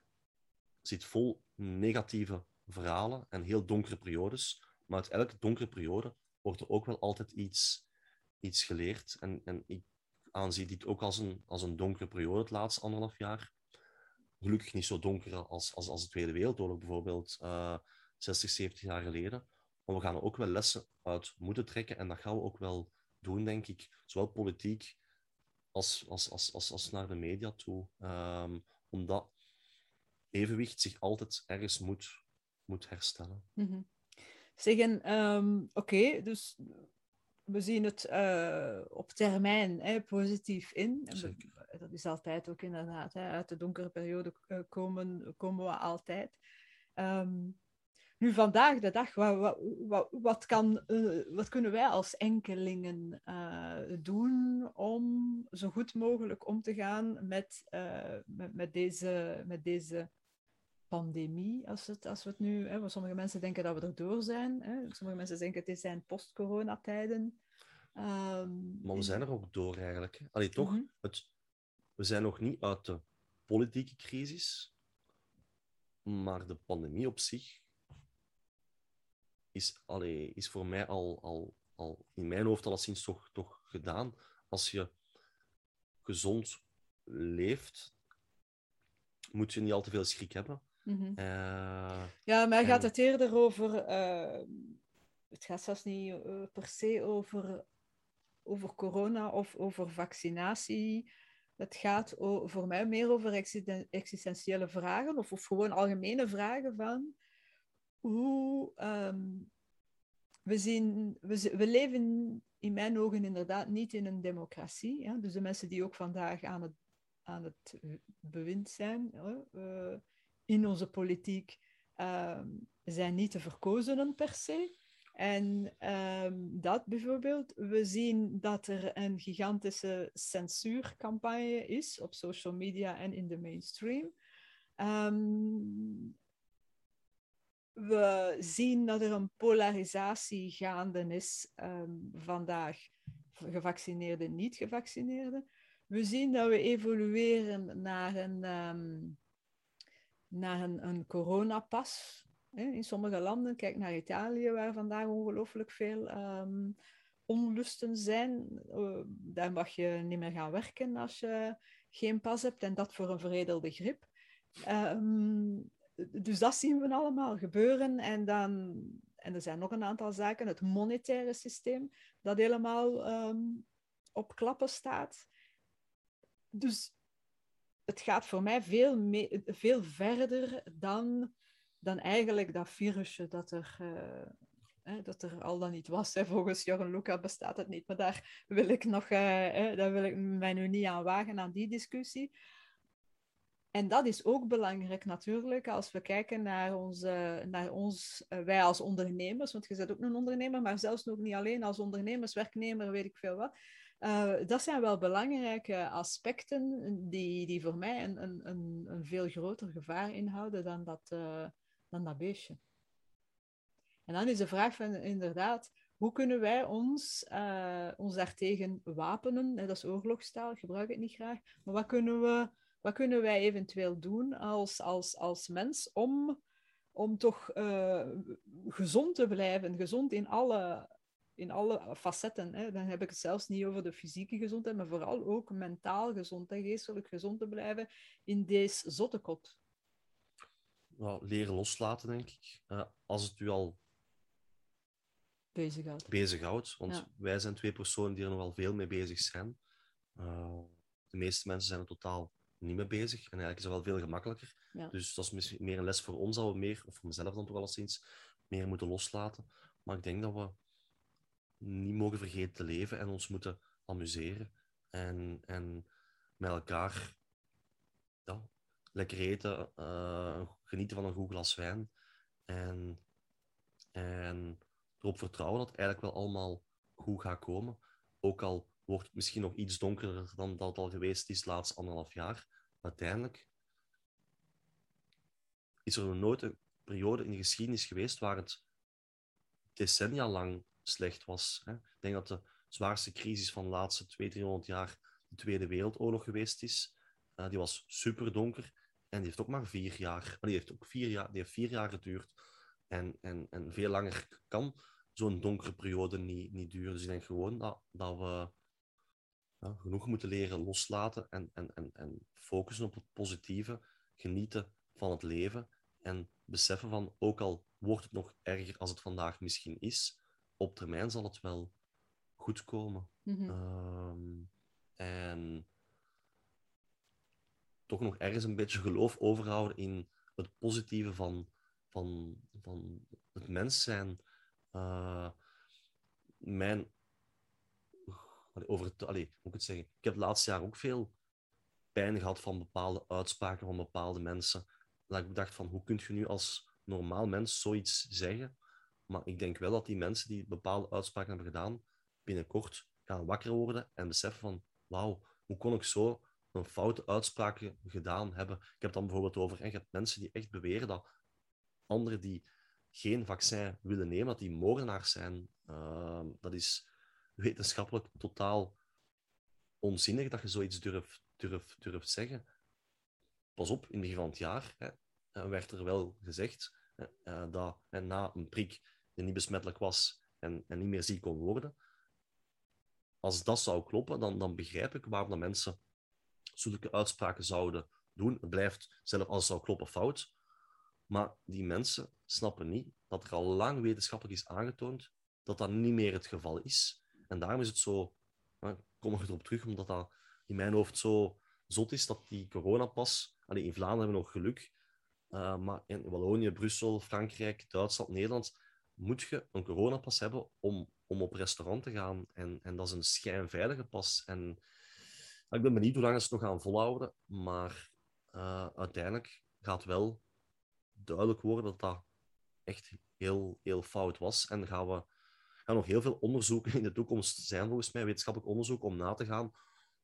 zit vol negatieve verhalen en heel donkere periodes. Maar uit elke donkere periode wordt er ook wel altijd iets, iets geleerd. En, en ik aanzie dit ook als een, als een donkere periode het laatste anderhalf jaar gelukkig niet zo donker als, als, als de Tweede Wereldoorlog bijvoorbeeld, uh, 60, 70 jaar geleden. Maar we gaan er ook wel lessen uit moeten trekken en dat gaan we ook wel doen, denk ik. Zowel politiek als, als, als, als, naar de media toe. Um, omdat evenwicht zich altijd ergens moet, moet herstellen. Mm. Zeggen, um, oké, dus we zien het uh, op termijn hè, positief in. Zeker dat is altijd ook inderdaad, hè, uit de donkere periode eh, komen, komen we altijd. Um, nu, vandaag de dag, wat, wat, wat, kan, uh, wat kunnen wij als enkelingen uh, doen om zo goed mogelijk om te gaan met, met, met, deze, met deze pandemie, als, het, als we het nu... Hè, sommige mensen denken dat we er door zijn. Hè, sommige mensen denken het zijn post-coronatijden. Um, maar we zijn er ook door eigenlijk. Allee, toch, mm -hmm. het, we zijn nog niet uit de politieke crisis, maar de pandemie op zich is, allee, is voor mij al, al, al in mijn hoofd alleszins toch, toch gedaan. Als je gezond leeft, moet je niet al te veel schrik hebben. Mm -hmm. uh, ja, maar gaat het eerder over. Uh, het gaat zelfs niet uh, per se over, over corona of over vaccinatie. Het gaat voor mij meer over existentiële vragen of, of gewoon algemene vragen van hoe, um, we, zien, we, we leven in mijn ogen inderdaad niet in een democratie. Dus de mensen die ook vandaag aan het, aan het bewind zijn uh, in onze politiek, uh, zijn niet de verkozenen per se. En um, dat bijvoorbeeld, we zien dat er een gigantische censuurcampagne is op social media en in de mainstream. Um, we zien dat er een polarisatie gaande is um, vandaag, gevaccineerden en niet-gevaccineerden. We zien dat we evolueren naar een, naar een, een coronapas. In sommige landen, kijk naar Italië, waar vandaag ongelooflijk veel um, onlusten zijn. Uh, daar mag je niet meer gaan werken als je geen pas hebt en dat voor een veredelde grip. Um, dus dat zien we allemaal gebeuren. En, dan, en er zijn nog een aantal zaken. Het monetaire systeem, dat helemaal um, op klappen staat. Dus het gaat voor mij veel, veel verder dan, dan eigenlijk dat virusje dat er, uh, dat er al dan niet was. Hè. Volgens Jorgen Luca bestaat het niet. Maar daar wil ik, nog, uh, daar wil ik mij nu niet aan wagen, aan die discussie. En dat is ook belangrijk natuurlijk als we kijken naar, onze, naar ons, uh, wij als ondernemers, want je bent ook een ondernemer, maar zelfs nog niet alleen als ondernemers, werknemer, weet ik veel wat. Dat zijn wel belangrijke aspecten die, die voor mij een, een, een, veel groter gevaar inhouden dan dat, dan dat beestje. En dan is de vraag van inderdaad, hoe kunnen wij ons, ons daartegen wapenen? Dat is oorlogstaal, ik gebruik het niet graag. Maar wat kunnen we wat kunnen wij eventueel doen als, als, als mens om, om toch uh, gezond te blijven? Gezond in alle, in alle facetten. Hè? Dan heb ik het zelfs niet over de fysieke gezondheid, maar vooral ook mentaal gezond en geestelijk gezond te blijven in deze zottekot. Nou, leren loslaten, denk ik. Uh, als het u al bezighoudt. bezighoudt want ja. wij zijn twee personen die er nog wel veel mee bezig zijn. Uh, de meeste mensen zijn er totaal niet mee bezig. En eigenlijk is dat wel veel gemakkelijker. Ja. Dus dat is misschien meer een les voor ons dat we meer, of voor mezelf dan toch wel eens meer moeten loslaten. Maar ik denk dat we niet mogen vergeten te leven en ons moeten amuseren. En, en met elkaar ja, lekker eten, uh, genieten van een goed glas wijn. En, en erop vertrouwen dat het eigenlijk wel allemaal goed gaat komen. Ook al wordt het misschien nog iets donkerder dan dat het al geweest is de laatste anderhalf jaar. Uiteindelijk is er nooit een periode in de geschiedenis geweest waar het decennia lang slecht was. Hè. Ik denk dat de zwaarste crisis van de laatste 200, 300 jaar de Tweede Wereldoorlog geweest is. Uh, die was super donker en die heeft ook maar vier jaar. Die heeft ook vier jaar, die heeft vier jaar geduurd. En, en, en veel langer kan zo'n donkere periode niet, niet duren. Dus ik denk gewoon dat, dat we ja, genoeg moeten leren loslaten en, en, en, en focussen op het positieve, genieten van het leven en beseffen van, ook al wordt het nog erger als het vandaag misschien is, op termijn zal het wel goed komen. Mm-hmm. Um, en toch nog ergens een beetje geloof overhouden in het positieve van, van, van het mens zijn. Uh, mijn over het, allee, moet ik het zeggen? Ik heb het laatste jaar ook veel pijn gehad van bepaalde uitspraken van bepaalde mensen. Dat ik dacht van, hoe kun je nu als normaal mens zoiets zeggen? Maar ik denk wel dat die mensen die bepaalde uitspraken hebben gedaan, binnenkort gaan wakker worden en beseffen van, wauw, hoe kon ik zo een foute uitspraken gedaan hebben? Ik heb dan bijvoorbeeld over, en je hebt mensen die echt beweren dat anderen die geen vaccin willen nemen, dat die moordenaars zijn. Uh, dat is wetenschappelijk totaal onzinnig dat je zoiets durft, durft, durft zeggen. Pas op, in het begin van het jaar hè, werd er wel gezegd eh, dat na een prik die niet besmettelijk was en, en niet meer ziek kon worden. Als dat zou kloppen, dan, dan begrijp ik waarom de mensen zulke uitspraken zouden doen. Het blijft, zelf als het zou kloppen, fout. Maar die mensen snappen niet dat er al lang wetenschappelijk is aangetoond dat dat niet meer het geval is. En daarom is het zo, ik kom er erop terug, omdat dat in mijn hoofd zo zot is dat die coronapas, in Vlaanderen hebben we nog geluk, uh, maar in Wallonië, Brussel, Frankrijk, Duitsland, Nederland, moet je een coronapas hebben om, om op restaurant te gaan. En, en dat is een schijnveilige pas. En ik ben benieuwd hoe lang ze het nog gaan volhouden. Maar uh, uiteindelijk gaat wel duidelijk worden dat dat echt heel, heel fout was. En gaan we gaan nog heel veel onderzoeken in de toekomst zijn, volgens mij, wetenschappelijk onderzoek, om na te gaan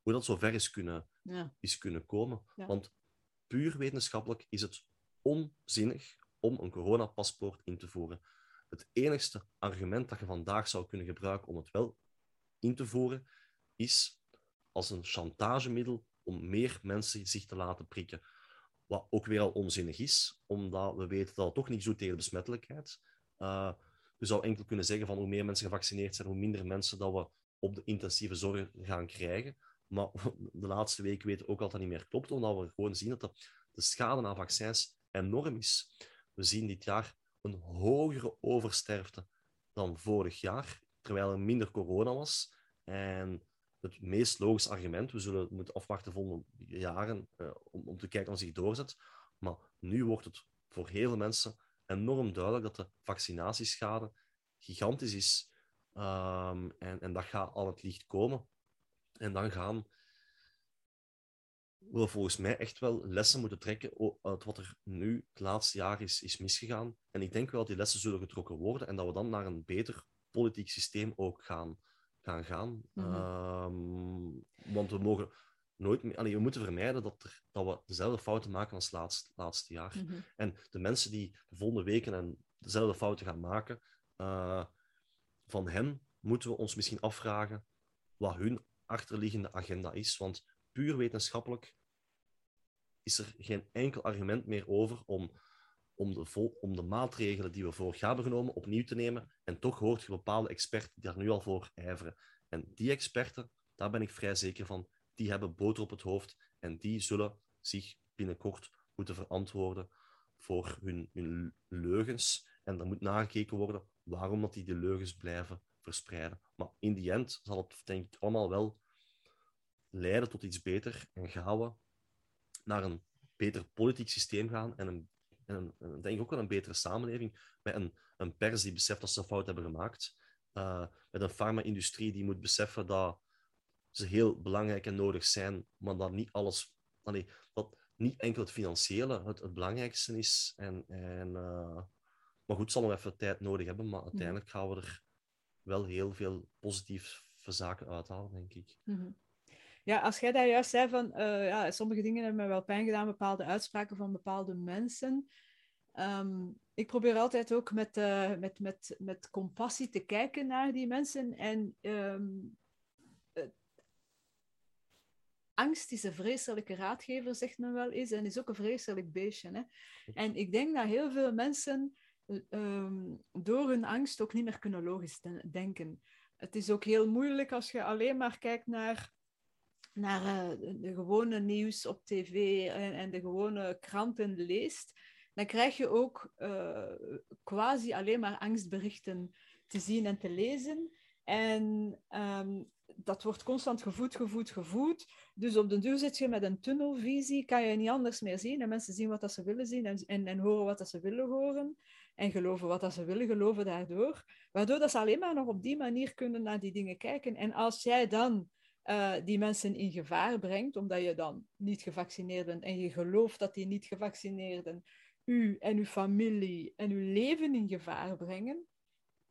hoe dat zo ver is kunnen, ja. is kunnen komen. Want puur wetenschappelijk is het onzinnig om een coronapaspoort in te voeren. Het enigste argument dat je vandaag zou kunnen gebruiken om het wel in te voeren, is als een chantagemiddel om meer mensen zich te laten prikken. Wat ook weer al onzinnig is, omdat we weten dat het toch niets doet tegen de besmettelijkheid. Uh, je zou enkel kunnen zeggen van hoe meer mensen gevaccineerd zijn, hoe minder mensen dat we op de intensieve zorg gaan krijgen. Maar de laatste weken weten we ook al dat niet meer klopt, omdat we gewoon zien dat de, de schade aan vaccins enorm is. We zien dit jaar een hogere oversterfte dan vorig jaar, terwijl er minder corona was. En het meest logische argument, we zullen moeten afwachten volgende jaren uh, om, om te kijken of zich doorzet. Maar nu wordt het voor heel veel mensen enorm duidelijk dat de vaccinatieschade gigantisch is. Um, en, en dat gaat al het licht komen. En dan gaan we volgens mij echt wel lessen moeten trekken uit wat er nu het laatste jaar is, is misgegaan. En ik denk wel dat die lessen zullen getrokken worden en dat we dan naar een beter politiek systeem ook gaan gaan. gaan. Mhm. Ehm, want we mogen nooit meer... Allee, we moeten vermijden dat, er, dat we dezelfde fouten maken als het laatste, jaar. Mhm. En de mensen die de volgende weken en dezelfde fouten gaan maken, uh, van hen moeten we ons misschien afvragen wat hun achterliggende agenda is. Want puur wetenschappelijk is er geen enkel argument meer over om, om, de, om de maatregelen die we vorig jaar hebben genomen opnieuw te nemen. En toch hoort je bepaalde experten die daar nu al voor ijveren. En die experten, daar ben ik vrij zeker van, die hebben boter op het hoofd en die zullen zich binnenkort moeten verantwoorden voor hun, hun leugens. En er moet nagekeken worden waarom dat die de leugens blijven verspreiden. Maar in die end zal het denk ik allemaal wel leiden tot iets beter en gaan we naar een beter politiek systeem gaan en, een, en, een, denk ik ook wel een betere samenleving met een, een pers die beseft dat ze een fout hebben gemaakt, uh, met een farma-industrie die moet beseffen dat ze heel belangrijk en nodig zijn, maar dat niet alles, allee, dat niet enkel het financiële het, het belangrijkste is. En, en, uh, maar goed, het zal nog even tijd nodig hebben, maar uiteindelijk gaan we er wel heel veel positieve zaken uithalen, denk ik. Mhm. Ja, als jij daar juist zei van, uh, ja, sommige dingen hebben me wel pijn gedaan, bepaalde uitspraken van bepaalde mensen. Um, ik probeer altijd ook met, uh, met, met, met compassie te kijken naar die mensen. En um, angst is een vreselijke raadgever, zegt men wel eens, en is ook een vreselijk beestje. Hè? En ik denk dat heel veel mensen um, door hun angst ook niet meer kunnen logisch denken. Het is ook heel moeilijk als je alleen maar kijkt naar, naar uh, de gewone nieuws op tv en, en, de gewone kranten leest. Dan krijg je ook uh, quasi alleen maar angstberichten te zien en te lezen. En um, dat wordt constant gevoed, gevoed, gevoed. Dus op de duur zit je met een tunnelvisie, kan je niet anders meer zien. En mensen zien wat dat ze willen zien en, en, en horen wat dat ze willen horen. En geloven wat dat ze willen geloven daardoor. Waardoor dat ze alleen maar nog op die manier kunnen naar die dingen kijken. En als jij dan uh, die mensen in gevaar brengt, omdat je dan niet gevaccineerd bent en je gelooft dat die niet gevaccineerden u en uw familie en uw leven in gevaar brengen,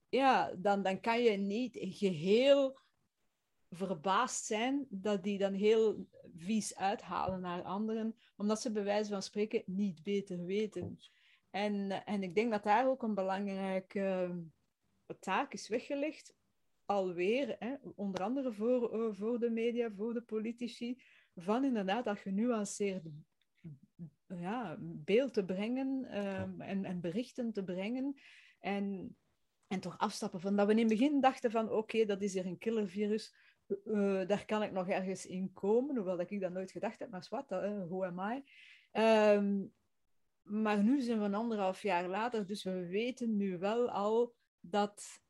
ja, dan, dan kan je niet geheel verbaasd zijn dat die dan heel vies uithalen naar anderen, omdat ze bij wijze van spreken niet beter weten. En, en ik denk dat daar ook een belangrijke uh, taak is weggelegd, alweer, hè, onder andere voor, uh, voor de media, voor de politici, van inderdaad dat genuanceerd ja, beeld te brengen um, en, en berichten te brengen. En, en toch afstappen van dat we in het begin dachten van oké, dat is hier een killervirus, uh, daar kan ik nog ergens in komen, hoewel dat ik dat nooit gedacht heb, maar wat, uh, who am I? Um, maar nu zijn we een anderhalf jaar later, dus we weten nu wel al dat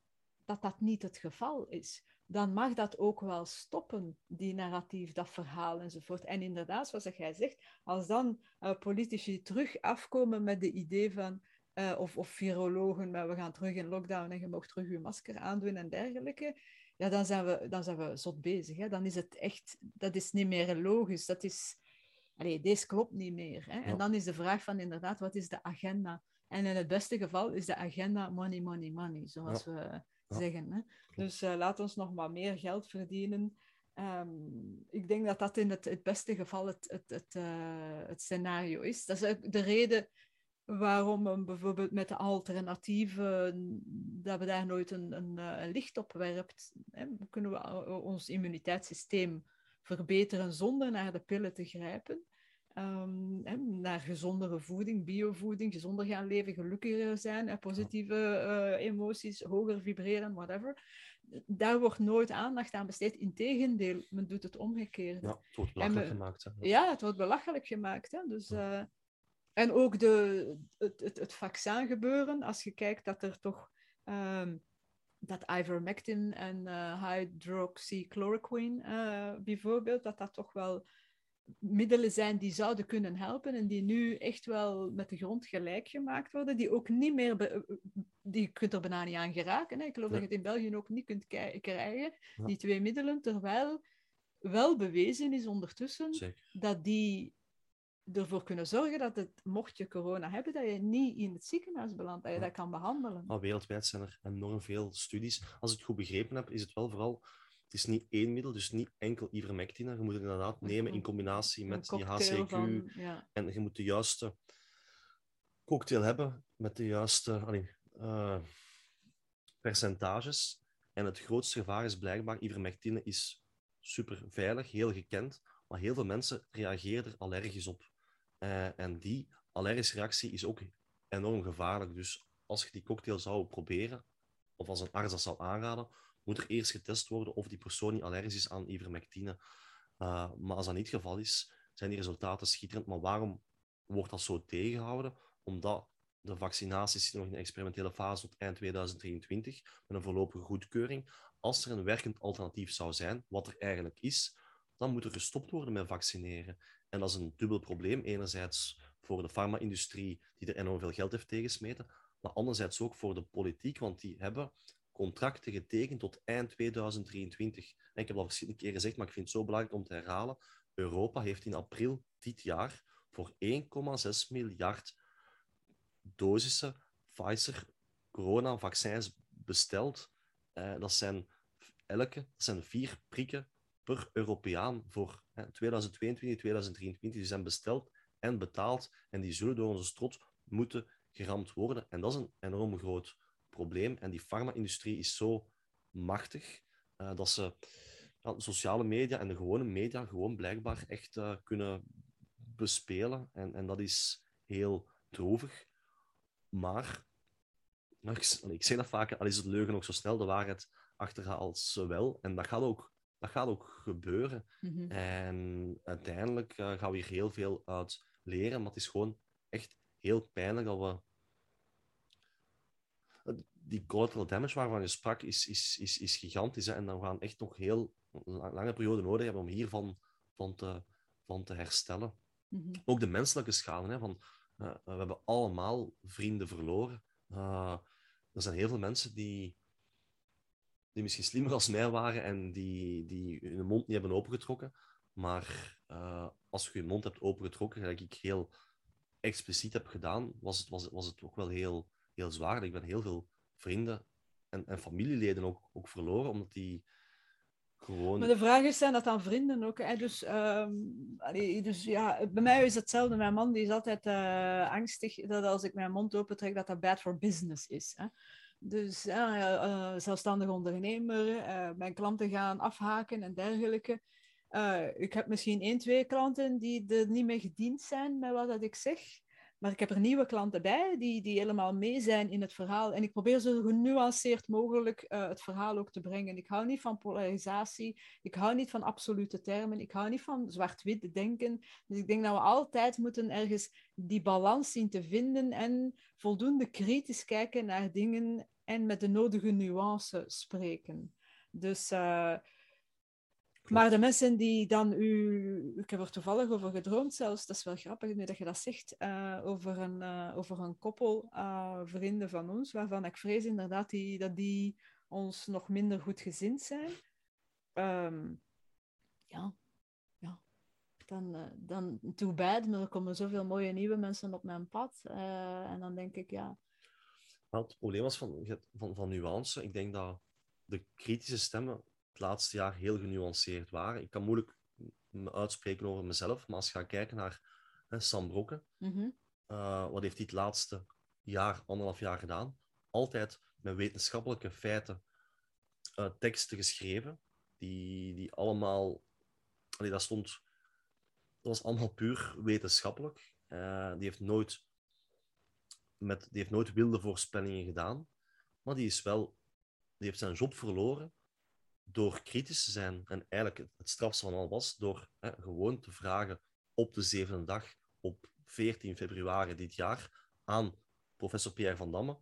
dat, dat niet het geval is. Dan mag dat ook wel stoppen, die narratief, dat verhaal enzovoort. En inderdaad, zoals jij zegt, als dan uh, politici terug afkomen met de idee van uh, of, of virologen, maar we gaan terug in lockdown en je mag terug je masker aandoen en dergelijke, ja, dan zijn we, dan zijn we zot bezig. Hè? Dan is het echt, dat is niet meer logisch. Dat is, allee, deze klopt niet meer. Hè? En dan is de vraag van inderdaad, wat is de agenda? En in het beste geval is de agenda money, money, money, zoals we zeggen. Hè? Dus uh, laat ons nog maar meer geld verdienen. Um, ik denk dat dat in het, het beste geval het, het, het, uh, het scenario is. Dat is ook de reden waarom we bijvoorbeeld met de alternatieven, dat we daar nooit een, een, eh, een licht op werpt. Hè? Kunnen we ons immuniteitssysteem verbeteren zonder naar de pillen te grijpen? Um, naar gezondere voeding, biovoeding, gezonder gaan leven, gelukkiger zijn, positieve uh, emoties, hoger vibreren, whatever. Daar wordt nooit aandacht aan besteed. Integendeel, men doet het omgekeerd. Ja, het wordt belachelijk gemaakt. Hè? Ja, het wordt belachelijk gemaakt. Hè? Dus, uh, en ook de, het, het, het vaccin gebeuren, als je kijkt dat er toch um, dat ivermectin en uh, hydroxychloroquine uh, bijvoorbeeld, dat dat toch wel middelen zijn die zouden kunnen helpen en die nu echt wel met de grond gelijk gemaakt worden, die ook niet meer, be- die je kunt er bijna niet aan geraken. Hè. Ik geloof ja. dat je het in België ook niet kunt k- krijgen, ja. die twee middelen, terwijl wel bewezen is ondertussen Zeker. dat die ervoor kunnen zorgen dat het, mocht je corona hebben, dat je niet in het ziekenhuis belandt, dat je Ja. dat kan behandelen. Maar wereldwijd zijn er enorm veel studies. Als ik het goed begrepen heb, is het wel vooral... Is niet één middel, dus niet enkel ivermectine. Je moet het inderdaad nemen in combinatie met die HCQ. van- ja. En je moet de juiste cocktail hebben met de juiste allee, eh, percentages. En het grootste gevaar is blijkbaar, ivermectine is super veilig, heel gekend, maar heel veel mensen reageren er allergisch op. Eh, en die allergische reactie is ook enorm gevaarlijk. Dus als je die cocktail zou proberen, of als een arts dat zou aanraden, moet er eerst getest worden of die persoon niet allergisch is aan ivermectine. Uh, maar als dat niet het geval is, zijn die resultaten schitterend. Maar waarom wordt dat zo tegengehouden? Omdat de vaccinaties zitten nog in de experimentele fase tot eind 2023, met een voorlopige goedkeuring. Als er een werkend alternatief zou zijn, wat er eigenlijk is, dan moet er gestopt worden met vaccineren. En dat is een dubbel probleem. Enerzijds voor de farma-industrie, die er enorm veel geld heeft tegensmeten, maar anderzijds ook voor de politiek, want die hebben contracten getekend tot eind 2023. En ik heb al verschillende keren gezegd, maar ik vind het zo belangrijk om te herhalen. Europa heeft in april dit jaar voor 1,6 miljard dosissen Pfizer coronavaccins besteld. Uh, dat zijn elke, dat zijn vier prikken per Europeaan voor hè, 2022, 2023. Die zijn besteld en betaald en die zullen door onze strot moeten geramd worden. En dat is een enorm groot probleem. En die farma-industrie is zo machtig uh, dat ze sociale media en de gewone media gewoon blijkbaar echt uh, kunnen bespelen. En, en dat is heel droevig. Maar, ik, ik, zeg dat vaak, al is het leugen ook zo snel de waarheid achterhaalt ze wel. En dat gaat ook, dat gaat ook gebeuren. Mhm. En uiteindelijk uh, gaan we hier heel veel uit leren. Maar het is gewoon echt heel pijnlijk dat we die collateral damage waarvan je sprak, is, is, is, is gigantisch. Hè? En dan gaan we echt nog heel lange periode nodig hebben om hiervan van te, van te herstellen. Mhm. Ook de menselijke schade. Hè? Van, uh, we hebben allemaal vrienden verloren. Uh, er zijn heel veel mensen die, die misschien slimmer als mij waren en die, die hun mond niet hebben opengetrokken. Maar uh, als je je mond hebt opengetrokken, gelijk ik heel expliciet heb gedaan, was het, was het, was het ook wel heel, heel zwaar. Ik ben heel veel vrienden en, en familieleden ook, ook verloren, omdat die gewoon... Maar de vraag is, zijn dat dan vrienden ook? Hè? Dus, allee, dus ja, bij mij is hetzelfde. Mijn man die is altijd uh, angstig dat als ik mijn mond opentrek, dat dat bad for business is. Hè? Dus ja, uh, zelfstandig ondernemer, mijn klanten gaan afhaken en dergelijke. Ik heb misschien één, twee klanten die er niet mee gediend zijn met wat dat ik zeg. Maar ik heb er nieuwe klanten bij die, die helemaal mee zijn in het verhaal. En ik probeer zo genuanceerd mogelijk uh, het verhaal ook te brengen. Ik hou niet van polarisatie. Ik hou niet van absolute termen. Ik hou niet van zwart-wit denken. Dus ik denk dat we altijd moeten ergens die balans zien te vinden en voldoende kritisch kijken naar dingen en met de nodige nuance spreken. Dus uh, Maar de mensen die dan u... Ik heb er toevallig over gedroomd zelfs, dat is wel grappig nu dat je dat zegt, uh, over, een, uh, over een koppel uh, vrienden van ons, waarvan ik vrees inderdaad die, dat die ons nog minder goed gezind zijn. Um, ja, ja. Dan, dan too bad, maar er komen zoveel mooie nieuwe mensen op mijn pad. en dan denk ik, ja... het probleem was van, van, van nuance. Ik denk dat de kritische stemmen het laatste jaar heel genuanceerd waren. Ik kan moeilijk me uitspreken over mezelf, maar als je gaat kijken naar hè, Sam Brokken, mm-hmm. uh, wat heeft hij het laatste jaar, anderhalf jaar gedaan? Altijd met wetenschappelijke feiten uh, teksten geschreven, die, die allemaal, allee, dat stond, dat was allemaal puur wetenschappelijk. Uh, die heeft nooit met, die heeft nooit wilde voorspellingen gedaan, maar die is wel, die heeft zijn job verloren door kritisch te zijn, en eigenlijk het strafste van al was, door gewoon te vragen op de zevende dag, op 14 februari dit jaar, aan professor Pierre van Damme,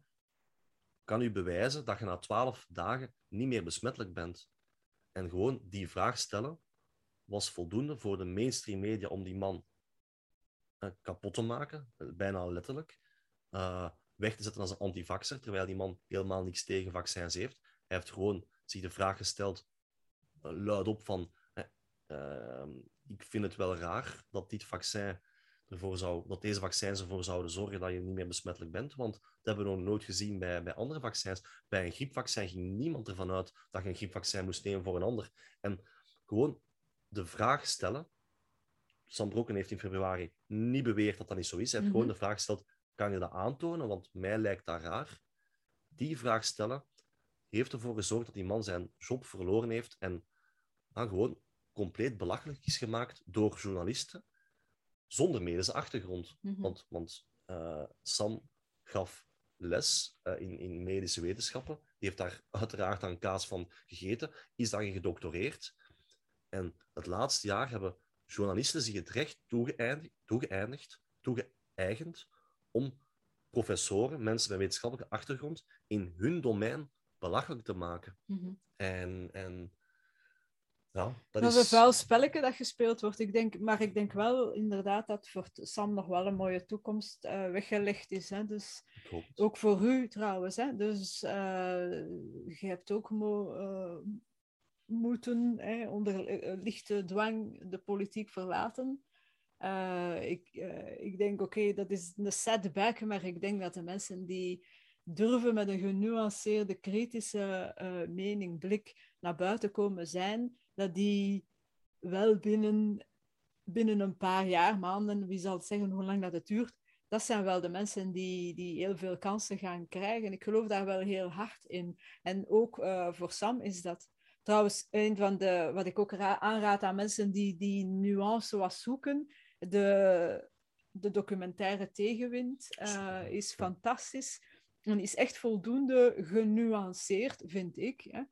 kan u bewijzen dat je na 12 dagen niet meer besmettelijk bent. En gewoon die vraag stellen was voldoende voor de mainstream media om die man kapot te maken, bijna letterlijk. Uh, weg te zetten als een antivaxer, terwijl die man helemaal niks tegen vaccins heeft. Hij heeft gewoon zich de vraag gesteld, uh, luidop van, uh, ik vind het wel raar dat dit vaccin ervoor zou, dat deze vaccins ervoor zouden zorgen dat je niet meer besmettelijk bent, want dat hebben we nog nooit gezien bij, bij andere vaccins. Bij een griepvaccin ging niemand ervan uit dat je een griepvaccin moest nemen voor een ander. En gewoon de vraag stellen, Sam Brokken heeft in februari niet beweerd dat dat niet zo is. Hij heeft mm -hmm. gewoon de vraag gesteld, kan je dat aantonen? Want mij lijkt dat raar. Die vraag stellen heeft ervoor gezorgd dat die man zijn job verloren heeft en dan gewoon compleet belachelijk is gemaakt door journalisten zonder medische achtergrond. Mhm. Want, want uh, Sam gaf les uh, in, in medische wetenschappen. Die heeft daar uiteraard aan kaas van gegeten, is dan gedoctoreerd. En het laatste jaar hebben journalisten zich het recht toegeëindigd, toegeëindigd, toegeëigend om professoren, mensen met wetenschappelijke achtergrond, in hun domein belachelijk te maken. Mm-hmm. En, en ja, dat, dat is een vuil spelletje dat gespeeld wordt. Ik denk, maar ik denk wel inderdaad dat voor Sam nog wel een mooie toekomst uh, weggelegd is. Hè? Dus, ook voor u trouwens. Hè? Dus uh, je hebt ook mo uh, moeten hè, onder lichte dwang de politiek verlaten. ik, ik denk, oké, okay, dat is een setback, maar ik denk dat de mensen die durven met een genuanceerde, kritische uh, mening, blik naar buiten komen zijn, dat die wel binnen, binnen een paar jaar, maanden, wie zal het zeggen hoe lang dat het duurt, dat zijn wel de mensen die, die heel veel kansen gaan krijgen. Ik geloof daar wel heel hard in. En ook uh, voor Sam is dat trouwens een van de, wat ik ook aanraad aan mensen die die nuance was zoeken, de, de documentaire Tegenwind uh, is fantastisch. En is echt voldoende genuanceerd, vind ik. Hè?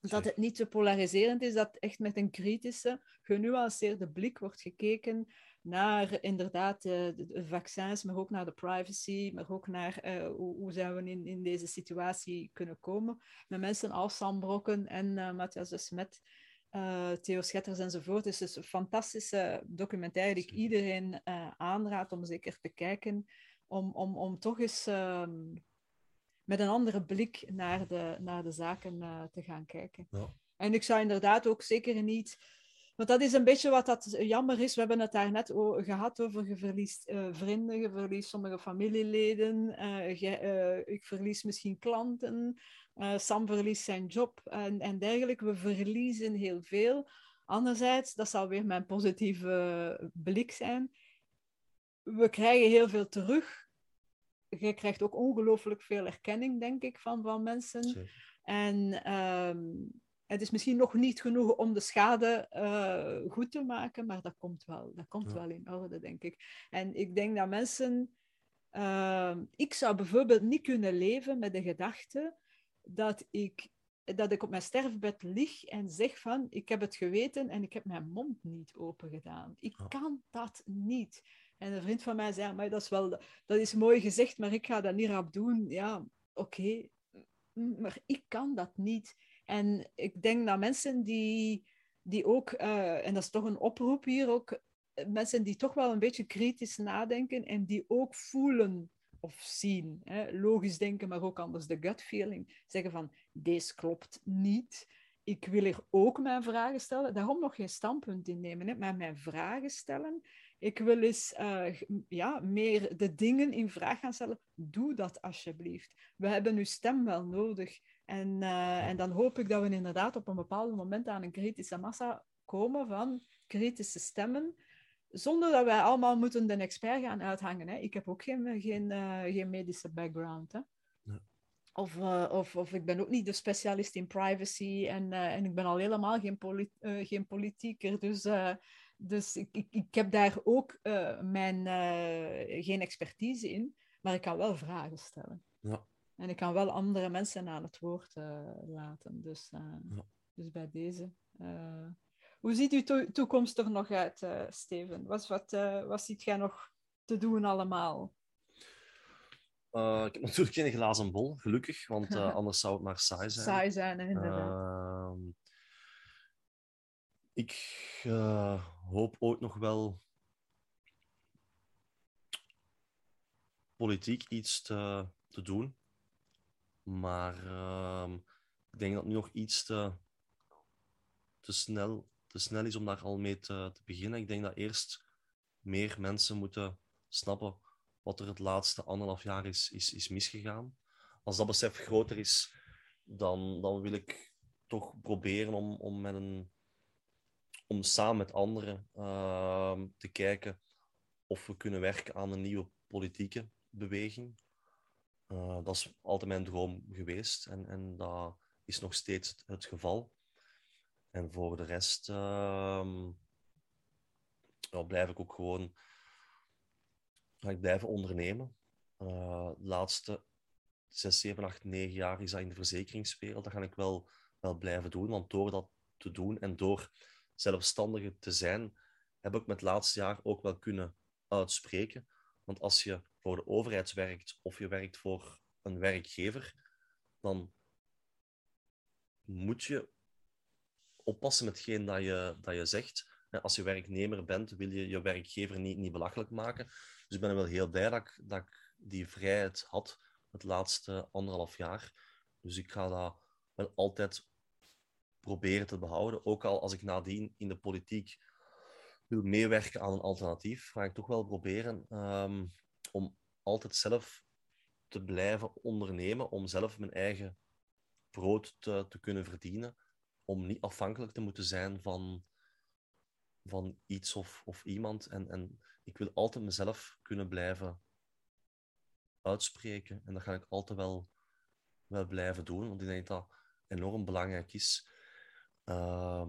Dat het niet te polariserend is, dat echt met een kritische, genuanceerde blik wordt gekeken naar inderdaad de, de vaccins, maar ook naar de privacy, maar ook naar uh, hoe, hoe zijn we in, in deze situatie kunnen komen. Met mensen als Sam Brokken en uh, Matthias de Smet, uh, Theo Schetters enzovoort. Het is dus een fantastische documentaire die ik iedereen aanraad om zeker te kijken, om, om, om toch eens... Ehm, met een andere blik naar de, naar de zaken uh, te gaan kijken. Ja. En ik zou inderdaad ook zeker niet. Want dat is een beetje wat dat jammer is. We hebben het daar net gehad over. Je verliest uh, vrienden, je verliest sommige familieleden. Uh, je, ik verlies misschien klanten. Sam verliest zijn job en, en dergelijke. We verliezen heel veel. Anderzijds, dat zal weer mijn positieve blik zijn. We krijgen heel veel terug je krijgt ook ongelooflijk veel erkenning, denk ik, van, van mensen. Zeker. En um, het is misschien nog niet genoeg om de schade uh, goed te maken, maar dat komt wel. Dat komt ja. wel in orde, denk ik. En ik denk dat mensen... Uh, ik zou bijvoorbeeld niet kunnen leven met de gedachte dat ik, dat ik op mijn sterfbed lig en zeg van, ik heb het geweten en ik heb mijn mond niet open gedaan. Ik ja. kan dat niet. En een vriend van mij zei, maar dat is wel, dat is mooi gezegd, maar ik ga dat niet rap doen. Ja, oké, maar ik kan dat niet. En ik denk dat mensen die, die ook, eh, en dat is toch een oproep hier ook, mensen die toch wel een beetje kritisch nadenken en die ook voelen of zien, hè, logisch denken, maar ook anders de gut feeling, zeggen van deze klopt niet. Ik wil er ook mijn vragen stellen. Daarom nog geen standpunt innemen, hè, maar mijn vragen stellen. Ik wil eens uh, ja, meer de dingen in vraag gaan stellen. Doe dat alsjeblieft. We hebben uw stem wel nodig. En, uh, en dan hoop ik dat we inderdaad op een bepaald moment aan een kritische massa komen van kritische stemmen zonder dat wij allemaal moeten de expert gaan uithangen. Hè. Ik heb ook geen, geen, uh, geen medische background. Hè. Of, uh, of, of ik ben ook niet de specialist in privacy en, en ik ben al helemaal geen, polit geen politieker. Dus, dus ik, ik, ik heb daar ook mijn, geen expertise in, maar ik kan wel vragen stellen. Ja. En ik kan wel andere mensen aan het woord laten. Dus, ja. dus bij deze. Hoe ziet uw to toekomst er nog uit, Steven? Wat, wat, wat ziet jij nog te doen allemaal? Uh, ik heb natuurlijk geen glazen bol, gelukkig, want anders zou het maar saai zijn. Saai zijn, inderdaad. Ehm, ik hoop ook nog wel politiek iets te, te doen. Maar ehm, ik denk dat nu nog iets te, te snel te snel is om daar al mee te, te beginnen. Ik denk dat eerst meer mensen moeten snappen wat er het laatste anderhalf jaar is, is, is misgegaan. Als dat besef groter is, dan, dan wil ik toch proberen om, om, met een, om samen met anderen uh, te kijken of we kunnen werken aan een nieuwe politieke beweging. Uh, dat is altijd mijn droom geweest en, en dat is nog steeds het, geval. En voor de rest uh, ja, blijf ik ook gewoon ga ik blijven ondernemen. Uh, de laatste 6, 7, 8, 9 jaar is dat in de verzekeringswereld. Dat ga ik wel, wel blijven doen. Want door dat te doen en door zelfstandige te zijn, heb ik met het laatste jaar ook wel kunnen uitspreken. Want als je voor de overheid werkt of je werkt voor een werkgever, dan moet je oppassen met hetgeen dat je, dat je zegt. Als je werknemer bent, wil je je werkgever niet, niet belachelijk maken. Dus ik ben wel heel blij dat ik, dat die vrijheid had het laatste anderhalf jaar. Dus ik ga dat wel altijd proberen te behouden. Ook al als ik nadien in de politiek wil meewerken aan een alternatief, ga ik toch wel proberen um, om altijd zelf te blijven ondernemen, om zelf mijn eigen brood te, te kunnen verdienen om niet afhankelijk te moeten zijn van, van iets of, of iemand. En, en ik wil altijd mezelf kunnen blijven uitspreken. En dat ga ik altijd wel, wel blijven doen, want ik denk dat dat enorm belangrijk is. Uh,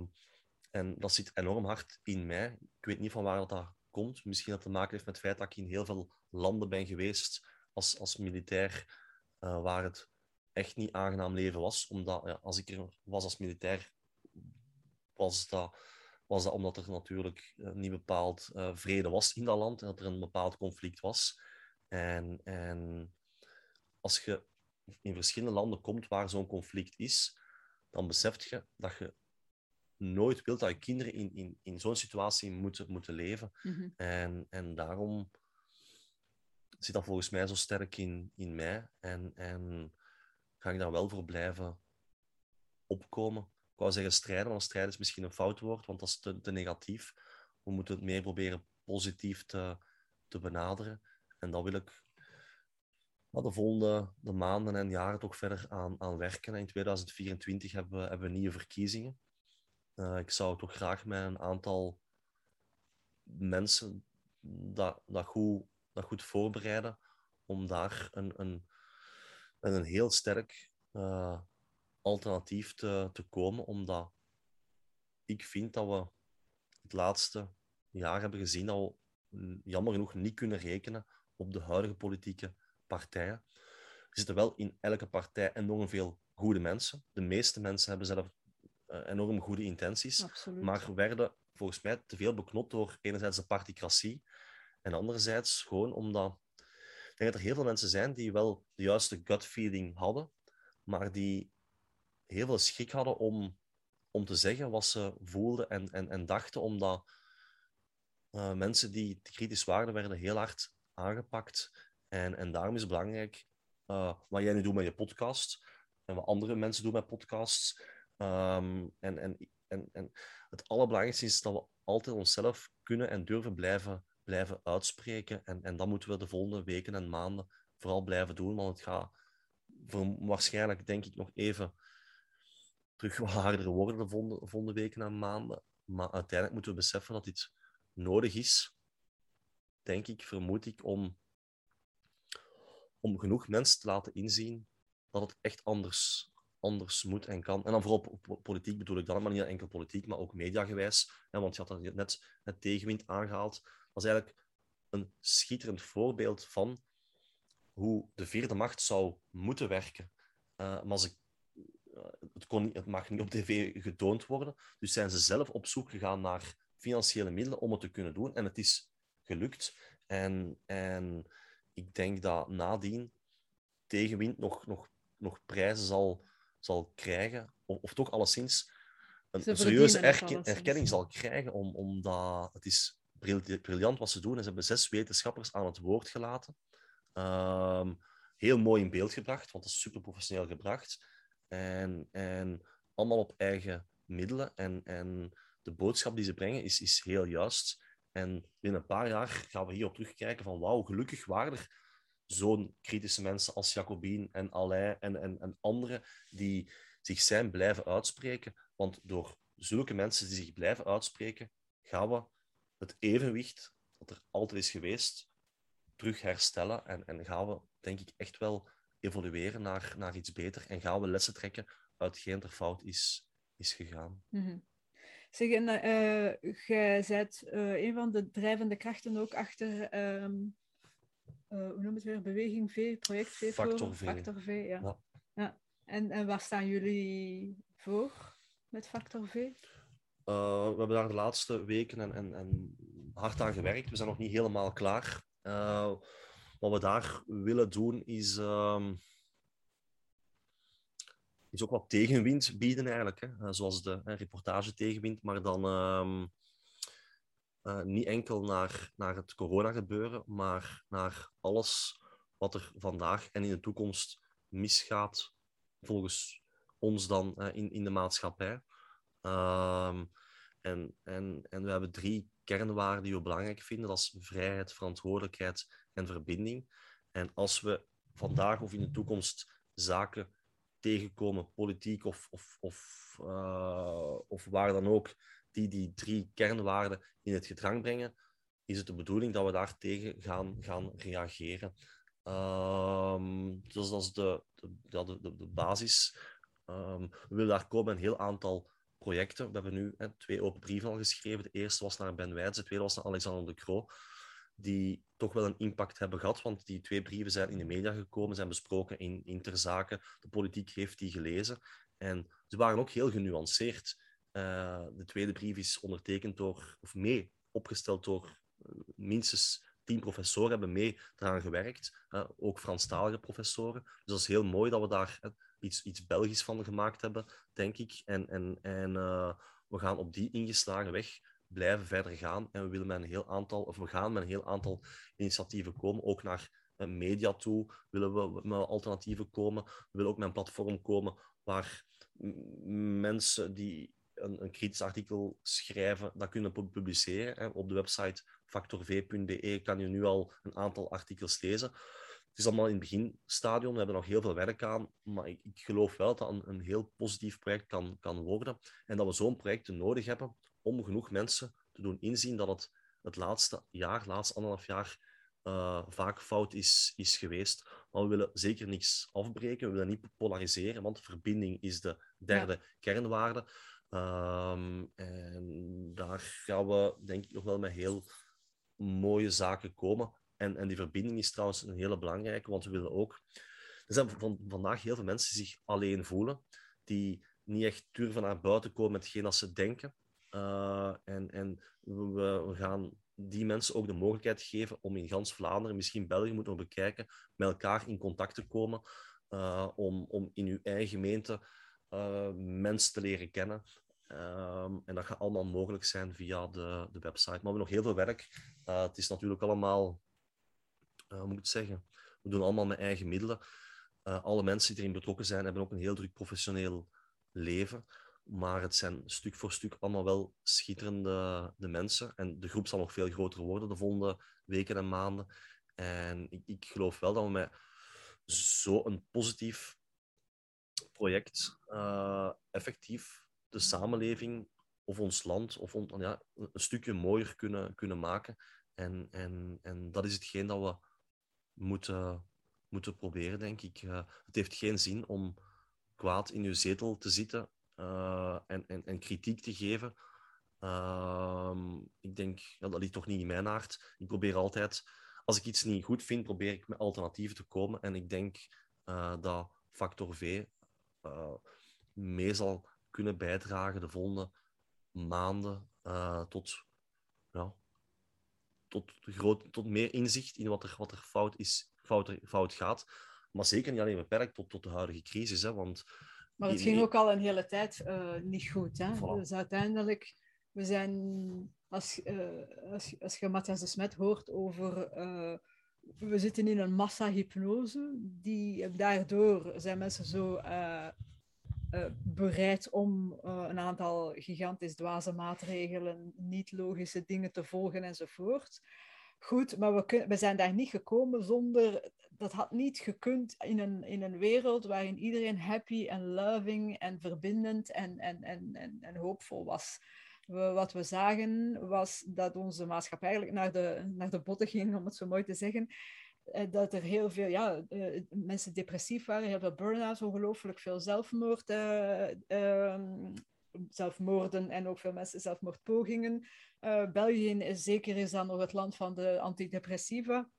en dat zit enorm hard in mij. Ik weet niet van waar dat, komt. Misschien dat te maken heeft met het feit dat ik in heel veel landen ben geweest als, als militair, uh, waar het echt niet aangenaam leven was. Omdat ja, als ik er was als militair, was dat, was dat omdat er natuurlijk uh, niet bepaald uh, vrede was in dat land en dat er een bepaald conflict was. En, en als je in verschillende landen komt waar zo'n conflict is, dan beseft je dat je nooit wilt dat je kinderen in, in, in zo'n situatie moeten, moeten leven. Mm -hmm. en, en daarom zit dat volgens mij zo sterk in, in mij. En, en ga ik daar wel voor blijven opkomen. Ik wou zeggen strijden, maar strijden is misschien een fout woord, want dat is te, te negatief. We moeten het meer proberen positief te, te benaderen. En dat wil ik de volgende de maanden en jaren toch verder aan, aan werken. En in 2024 hebben we, hebben we nieuwe verkiezingen. Uh, ik zou toch graag met een aantal mensen dat, dat, goed, dat goed voorbereiden om daar een, een, een heel sterk uh, alternatief te, te komen, omdat ik vind dat we het laatste jaar hebben gezien dat we jammer genoeg niet kunnen rekenen op de huidige politieke partijen. Er zitten wel in elke partij enorm veel goede mensen. De meeste mensen hebben zelf enorm goede intenties, Absoluut. maar werden volgens mij te veel beknot door enerzijds de particratie en anderzijds gewoon omdat ik denk dat er heel veel mensen zijn die wel de juiste gut feeling hadden, maar die heel veel schrik hadden om om te zeggen wat ze voelden en, en, en dachten, omdat uh, mensen die kritisch waren, werden heel hard aangepakt. En, en daarom is het belangrijk uh, wat jij nu doet met je podcast en wat andere mensen doen met podcasts. Um, en, en, en, en het allerbelangrijkste is dat we altijd onszelf kunnen en durven blijven, blijven uitspreken. En, en dat moeten we de volgende weken en maanden vooral blijven doen, want het gaat voor, waarschijnlijk, denk ik, nog even terug wat harder worden de volgende, volgende weken en maanden. Maar uiteindelijk moeten we beseffen dat dit nodig is, denk ik, vermoed ik, om, om genoeg mensen te laten inzien dat het echt anders, anders moet en kan. En dan vooral politiek bedoel ik dan, maar niet enkel politiek, maar ook mediagewijs. Hè, want je had dat net het tegenwind aangehaald. Dat is eigenlijk een schitterend voorbeeld van hoe de vierde macht zou moeten werken. Uh, maar ze, uh, het, kon, het mag niet op tv getoond worden. Dus zijn ze zelf op zoek gegaan naar financiële middelen om het te kunnen doen. En het is gelukt. En, en ik denk dat nadien tegenwind nog, nog, nog prijzen zal, zal krijgen. Of, of toch alleszins een, een serieuze erkenning zal krijgen. Om, omdat het is briljant wat ze doen. En ze hebben zes wetenschappers aan het woord gelaten. Um, heel mooi in beeld gebracht, want het is super professioneel gebracht. En, en allemaal op eigen middelen. En, en de boodschap die ze brengen is, is heel juist. En binnen een paar jaar gaan we hierop terugkijken van wauw, gelukkig waren er zo'n kritische mensen als Jacobin en Alain en, en, en anderen die zich zijn blijven uitspreken. Want door zulke mensen die zich blijven uitspreken, gaan we het evenwicht dat er altijd is geweest terug herstellen. En, en gaan we, denk ik, echt wel evolueren naar, naar iets beter. En gaan we lessen trekken uit hetgeen er fout is, is gegaan. Mm -hmm. Zeg, en uh, jij bent uh, een van de drijvende krachten ook achter, um, uh, hoe noem het weer, Beweging V, Project V Factor V. Factor V, ja. ja. ja. En, en waar staan jullie voor met Factor V? we hebben daar de laatste weken en, en, en hard aan gewerkt. We zijn nog niet helemaal klaar. Uh, wat we daar willen doen is, uh, is ook wat tegenwind bieden eigenlijk. Hè? Zoals de reportage tegenwind, maar dan ehm, eh, niet enkel naar, naar het corona gebeuren, maar naar alles wat er vandaag en in de toekomst misgaat volgens ons dan in, in de maatschappij. Ehm, en, en, en we hebben drie kernwaarden die we belangrijk vinden. Dat is vrijheid, verantwoordelijkheid en verbinding. En als we vandaag of in de toekomst zaken tegenkomen, politiek of, of, of, uh, of waar dan ook, die die drie kernwaarden in het gedrang brengen, is het de bedoeling dat we daar tegen gaan, gaan reageren. Um, dus dat is de, de, de, basis. Um, we willen daar komen een heel aantal projecten. We hebben nu hè, twee open brieven al geschreven. De eerste was naar Ben Wijts, de tweede was naar Alexander de Croo. Die toch wel een impact hebben gehad, want die twee brieven zijn in de media gekomen, zijn besproken in interzaken. De politiek heeft die gelezen. En ze waren ook heel genuanceerd. Uh, de tweede brief is ondertekend door, of mee opgesteld door uh, minstens tien professoren hebben mee eraan gewerkt. Uh, ook Franstalige professoren. Dus dat is heel mooi dat we daar iets, iets Belgisch van gemaakt hebben, denk ik. En, en, en we gaan op die ingeslagen weg blijven verder gaan. En we willen met een heel aantal, of we gaan met een heel aantal initiatieven komen, ook naar media toe willen we met alternatieven komen. We willen ook met een platform komen waar mensen die een, een kritisch artikel schrijven, dat kunnen publiceren. Hè. Op de website factorv.be kan je nu al een aantal artikels lezen het is allemaal in het beginstadium. We hebben nog heel veel werk aan. Maar ik, ik geloof wel dat een, een, heel positief project kan, kan worden. En dat we zo'n project nodig hebben om genoeg mensen te doen inzien dat het het laatste jaar, laatste anderhalf jaar, uh, vaak fout is, is geweest. Maar we willen zeker niks afbreken. We willen niet polariseren, want verbinding is de derde ja. kernwaarde. Um, en daar gaan we, denk ik, nog wel met heel mooie zaken komen. En, en die verbinding is trouwens een hele belangrijke, want we willen ook... Er zijn van, vandaag heel veel mensen die zich alleen voelen, die niet echt durven naar buiten komen met hetgeen dat ze denken. Uh, en en we, we, gaan die mensen ook de mogelijkheid geven om in gans Vlaanderen, misschien België moeten we bekijken, met elkaar in contact te komen, uh, om, om in uw eigen gemeente uh, mensen te leren kennen Ehm, en dat gaat allemaal mogelijk zijn via de, de website. Maar we hebben nog heel veel werk. Uh, het is natuurlijk allemaal, hoe moet ik zeggen? We doen allemaal met eigen middelen. Alle mensen die erin betrokken zijn, hebben ook een heel druk professioneel leven. Maar het zijn stuk voor stuk allemaal wel schitterende de mensen. En de groep zal nog veel groter worden de volgende weken en maanden. En ik, ik geloof wel dat we met zo'n positief project uh, effectief de samenleving of ons land of ja, een stukje mooier kunnen, kunnen maken. En, en, en dat is hetgeen dat we moeten, moeten proberen, denk ik. Uh, het heeft geen zin om kwaad in uw zetel te zitten uh, en, en, en kritiek te geven. Uh, ik denk, ja, dat ligt toch niet in mijn aard. Ik probeer altijd, als ik iets niet goed vind, probeer ik met alternatieven te komen. En ik denk dat factor V mee zal kunnen bijdragen de volgende maanden tot, ja, tot, groot, tot meer inzicht in wat er, wat er fout, is, fout, fout gaat. Maar zeker niet alleen beperkt tot, tot de huidige crisis. Hè, want maar het ging ook al een hele tijd uh, niet goed. Hè? Voilà. Dus uiteindelijk, we zijn, als, uh, als, als je Matthias de Smet hoort over, uh, we zitten in een massa-hypnose, die, daardoor zijn mensen zo bereid om een aantal gigantisch dwaze maatregelen, niet logische dingen te volgen enzovoort. Goed, maar we, we zijn daar niet gekomen zonder dat had niet gekund in een, in een wereld waarin iedereen happy en loving en verbindend en, en, en, en, en hoopvol was. Wat we zagen was dat onze maatschappij eigenlijk naar de, naar de botten ging, om het zo mooi te zeggen. Eh, dat er heel veel ja, uh, mensen depressief waren, heel veel burn-outs, ongelooflijk veel zelfmoord, uh, uh, zelfmoorden en ook veel mensen zelfmoordpogingen. België is zeker is dan nog het land van de antidepressiva.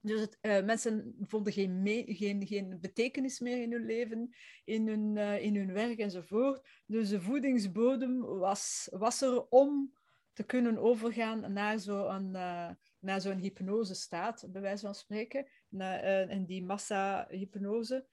Dus het, uh, mensen vonden geen, geen, geen betekenis meer in hun leven, in hun, uh, in hun werk enzovoort. Dus de voedingsbodem was, was er om te kunnen overgaan naar zo'n uh, naar zo'n hypnosestaat, bij wijze van spreken. Na, en die massa-hypnose.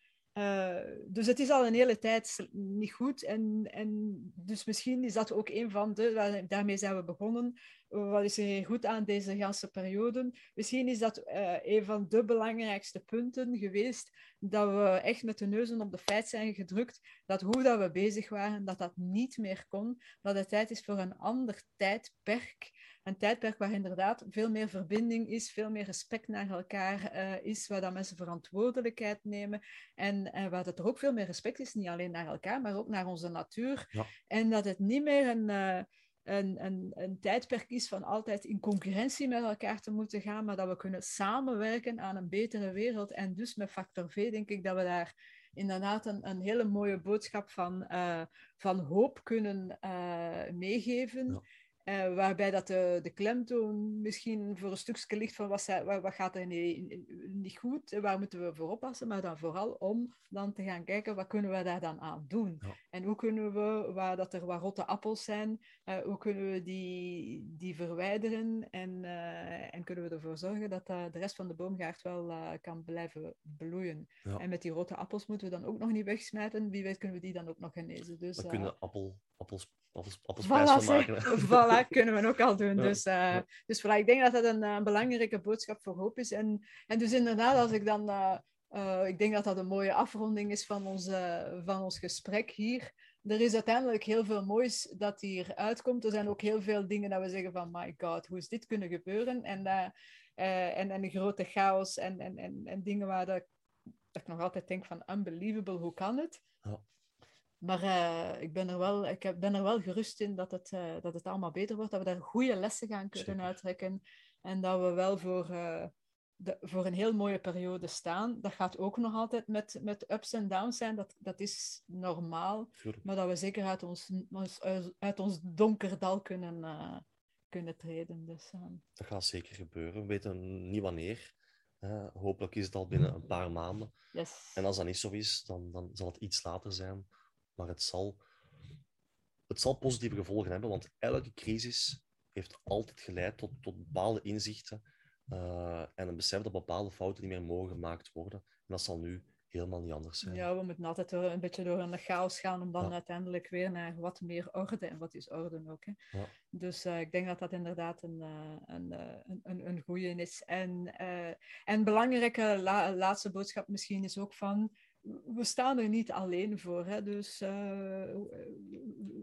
Dus het is al een hele tijd niet goed. En, en dus misschien is dat ook een van de, daarmee zijn we begonnen. Wat is er goed aan deze hele periode? Misschien is dat uh, een van de belangrijkste punten geweest dat we echt met de neuzen op de feit zijn gedrukt dat hoe dat we bezig waren, dat dat niet meer kon. Dat het tijd is voor een ander tijdperk een tijdperk waar inderdaad veel meer verbinding is, veel meer respect naar elkaar uh, is, waar dat mensen verantwoordelijkheid nemen en, en waar dat er ook veel meer respect is, niet alleen naar elkaar, maar ook naar onze natuur. Ja. En dat het niet meer een, uh, een, een, een tijdperk is van altijd in concurrentie met elkaar te moeten gaan, maar dat we kunnen samenwerken aan een betere wereld. En dus met Factor V denk ik dat we daar inderdaad een, hele mooie boodschap van, uh, van hoop kunnen meegeven. Ja. Uh, waarbij dat de, de klemtoon misschien voor een stukje ligt van wat, wat, wat gaat er niet, niet goed, waar moeten we voor oppassen, maar dan vooral om dan te gaan kijken wat kunnen we daar dan aan doen. Ja. En hoe kunnen we, waar dat er wat rotte appels zijn, uh, hoe kunnen we die, die verwijderen en, uh, en kunnen we ervoor zorgen dat de rest van de boomgaard wel kan blijven bloeien. Ja. En met die rotte appels moeten we dan ook nog niet wegsmijten, wie weet kunnen we die dan ook nog genezen. Dus, we kunnen appel, appels appels, voilà, maken. voilà, kunnen we ook al doen. Dus, uh, dus voilà, ik denk dat dat een, een, belangrijke boodschap voor hoop is. En, en dus inderdaad, als ik dan... Uh, uh, ik denk dat dat een mooie afronding is van, onze, van ons gesprek hier. Er is uiteindelijk heel veel moois dat hier uitkomt. Er zijn ook heel veel dingen dat we zeggen van... My god, hoe is dit kunnen gebeuren? En, en, en een grote chaos en, en, en, en dingen waar dat, dat ik nog altijd denk van... Unbelievable, hoe kan het? Ja. Maar uh, ik, ben er wel, ik ben er wel gerust in dat het, uh, dat het allemaal beter wordt, dat we daar goede lessen gaan kunnen Zeker. uittrekken en dat we wel voor, uh, de, voor een heel mooie periode staan. Dat gaat ook nog altijd met, met ups en downs zijn, dat, dat is normaal, maar dat we zeker uit ons, ons, uit ons donker dal kunnen, kunnen treden. Dus, dat gaat zeker gebeuren. We weten niet wanneer. hopelijk is het al binnen een paar maanden. Yes. En als dat niet zo is, dan, dan zal het iets later zijn maar het zal, het zal positieve gevolgen hebben, want elke crisis heeft altijd geleid tot, tot bepaalde inzichten uh, en een besef dat bepaalde fouten niet meer mogen gemaakt worden. En dat zal nu helemaal niet anders zijn. Ja, we moeten altijd door, een beetje door een chaos gaan om dan Ja. uiteindelijk weer naar wat meer orde. En wat is orde ook? Hè? Ja. Dus eh, ik denk dat dat inderdaad een, eh, een, eh, een, een, een goede is. En, eh en belangrijke la- laatste boodschap misschien is ook van. We staan er niet alleen voor. Hè? Dus eh,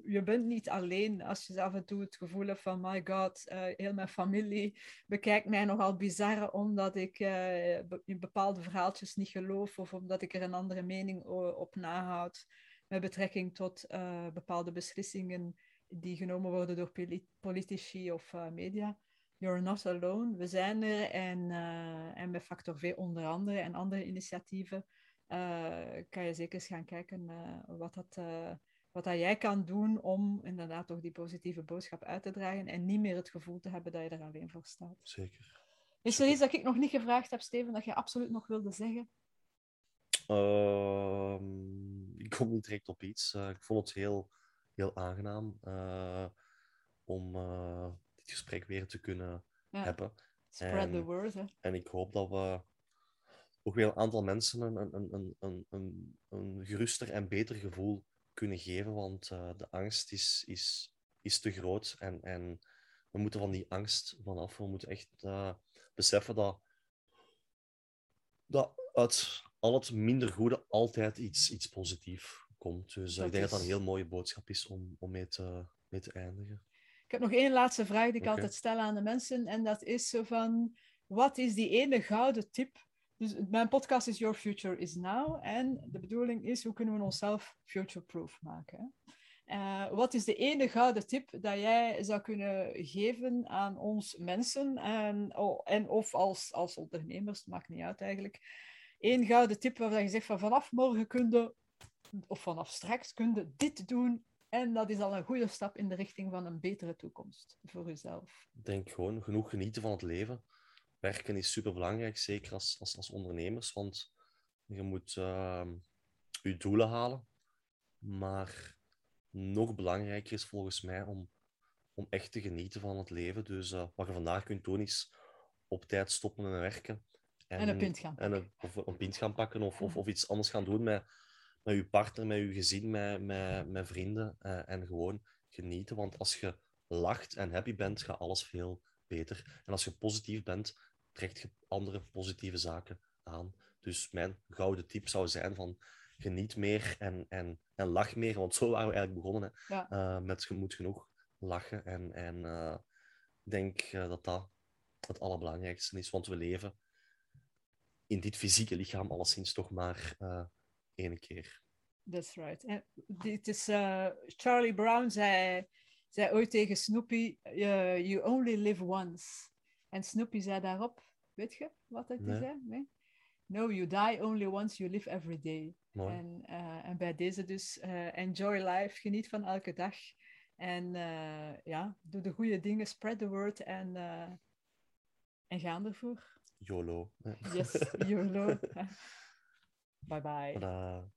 je bent niet alleen als je af en toe het gevoel hebt van: my god, eh, heel mijn familie bekijkt mij nogal bizar omdat ik eh, in bepaalde verhaaltjes niet geloof of omdat ik er een andere mening op nahoud met betrekking tot bepaalde beslissingen die genomen worden door poli- politici of media. You're not alone. We zijn er en, en met Factor V onder andere en andere initiatieven kan je zeker eens gaan kijken eh, wat, dat, eh, wat dat jij kan doen om inderdaad toch die positieve boodschap uit te dragen en niet meer het gevoel te hebben dat je er alleen voor staat. Zeker. Is er iets dat ik nog niet gevraagd heb, Steven, dat je absoluut nog wilde zeggen? Ehm, ik kom niet direct op iets. Eh, ik vond het heel, heel aangenaam eh, om eh, dit gesprek weer te kunnen Ja. hebben. Spread the En- word. Hè. En ik hoop dat we ook weer een aantal mensen een, een, een, een, een, geruster en beter gevoel kunnen geven. Want eh, de angst is, is, is te groot. En, en we moeten van die angst vanaf. We moeten echt eh, beseffen dat, dat uit al het minder goede altijd iets, iets positiefs komt. Dus eh, Dat ik denk dat dat een heel mooie boodschap is om, om mee, te, mee te eindigen. Ik heb nog één laatste vraag die ik altijd stel aan de mensen. En dat is zo van, wat is die ene gouden tip? Dus mijn podcast is Your Future is Now. En de bedoeling is, hoe kunnen we onszelf future-proof maken? Eh, wat is de ene gouden tip dat jij zou kunnen geven aan ons mensen en, of als, als ondernemers, maakt niet uit eigenlijk. Eén gouden tip waarvan je zegt van vanaf morgen kun je, of vanaf straks kun je dit doen en dat is al een goede stap in de richting van een betere toekomst voor jezelf. Denk gewoon genoeg genieten van het leven. Werken is super belangrijk, zeker als, als, als ondernemers, want je moet ehm, je doelen halen. Maar nog belangrijker is volgens mij om, om echt te genieten van het leven. Dus eh, wat je vandaag kunt doen is op tijd stoppen en werken. En een pint gaan en pakken. een, of een pint gaan pakken of, of, of iets anders gaan doen met, met je partner, met je gezin, met, met, met vrienden. eh, en gewoon genieten. Want als je lacht en happy bent, gaat alles veel beter. En als je positief bent, trekt je andere positieve zaken aan. Dus mijn gouden tip zou zijn van geniet meer en, en, en lach meer. Want zo waren we eigenlijk begonnen. Hè. Ja. Eh, met je moet genoeg lachen. En, en eh, ik denk eh, dat dat het allerbelangrijkste is. Want we leven in dit fysieke lichaam alleszins toch maar eh één keer. That's right. En dit is, Charlie Brown zei, zei ooit tegen Snoopy, you only live once. En Snoopy zei daarop, weet je wat hij Nee. zei? Nee? No, you die only once, you live every day. Mooi. En, eh, en bij deze dus, eh, enjoy life, geniet van elke dag. En eh, ja, doe de goede dingen, spread the word en, en ga ervoor. YOLO. Yes, YOLO. bye bye.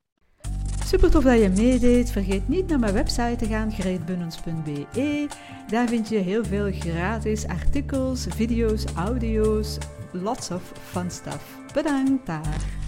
Super tof dat je meedeed. Vergeet niet naar mijn website te gaan, greetbunnens.be. Daar vind je heel veel gratis artikels, video's, audio's, lots of fun stuff. Bedankt daar.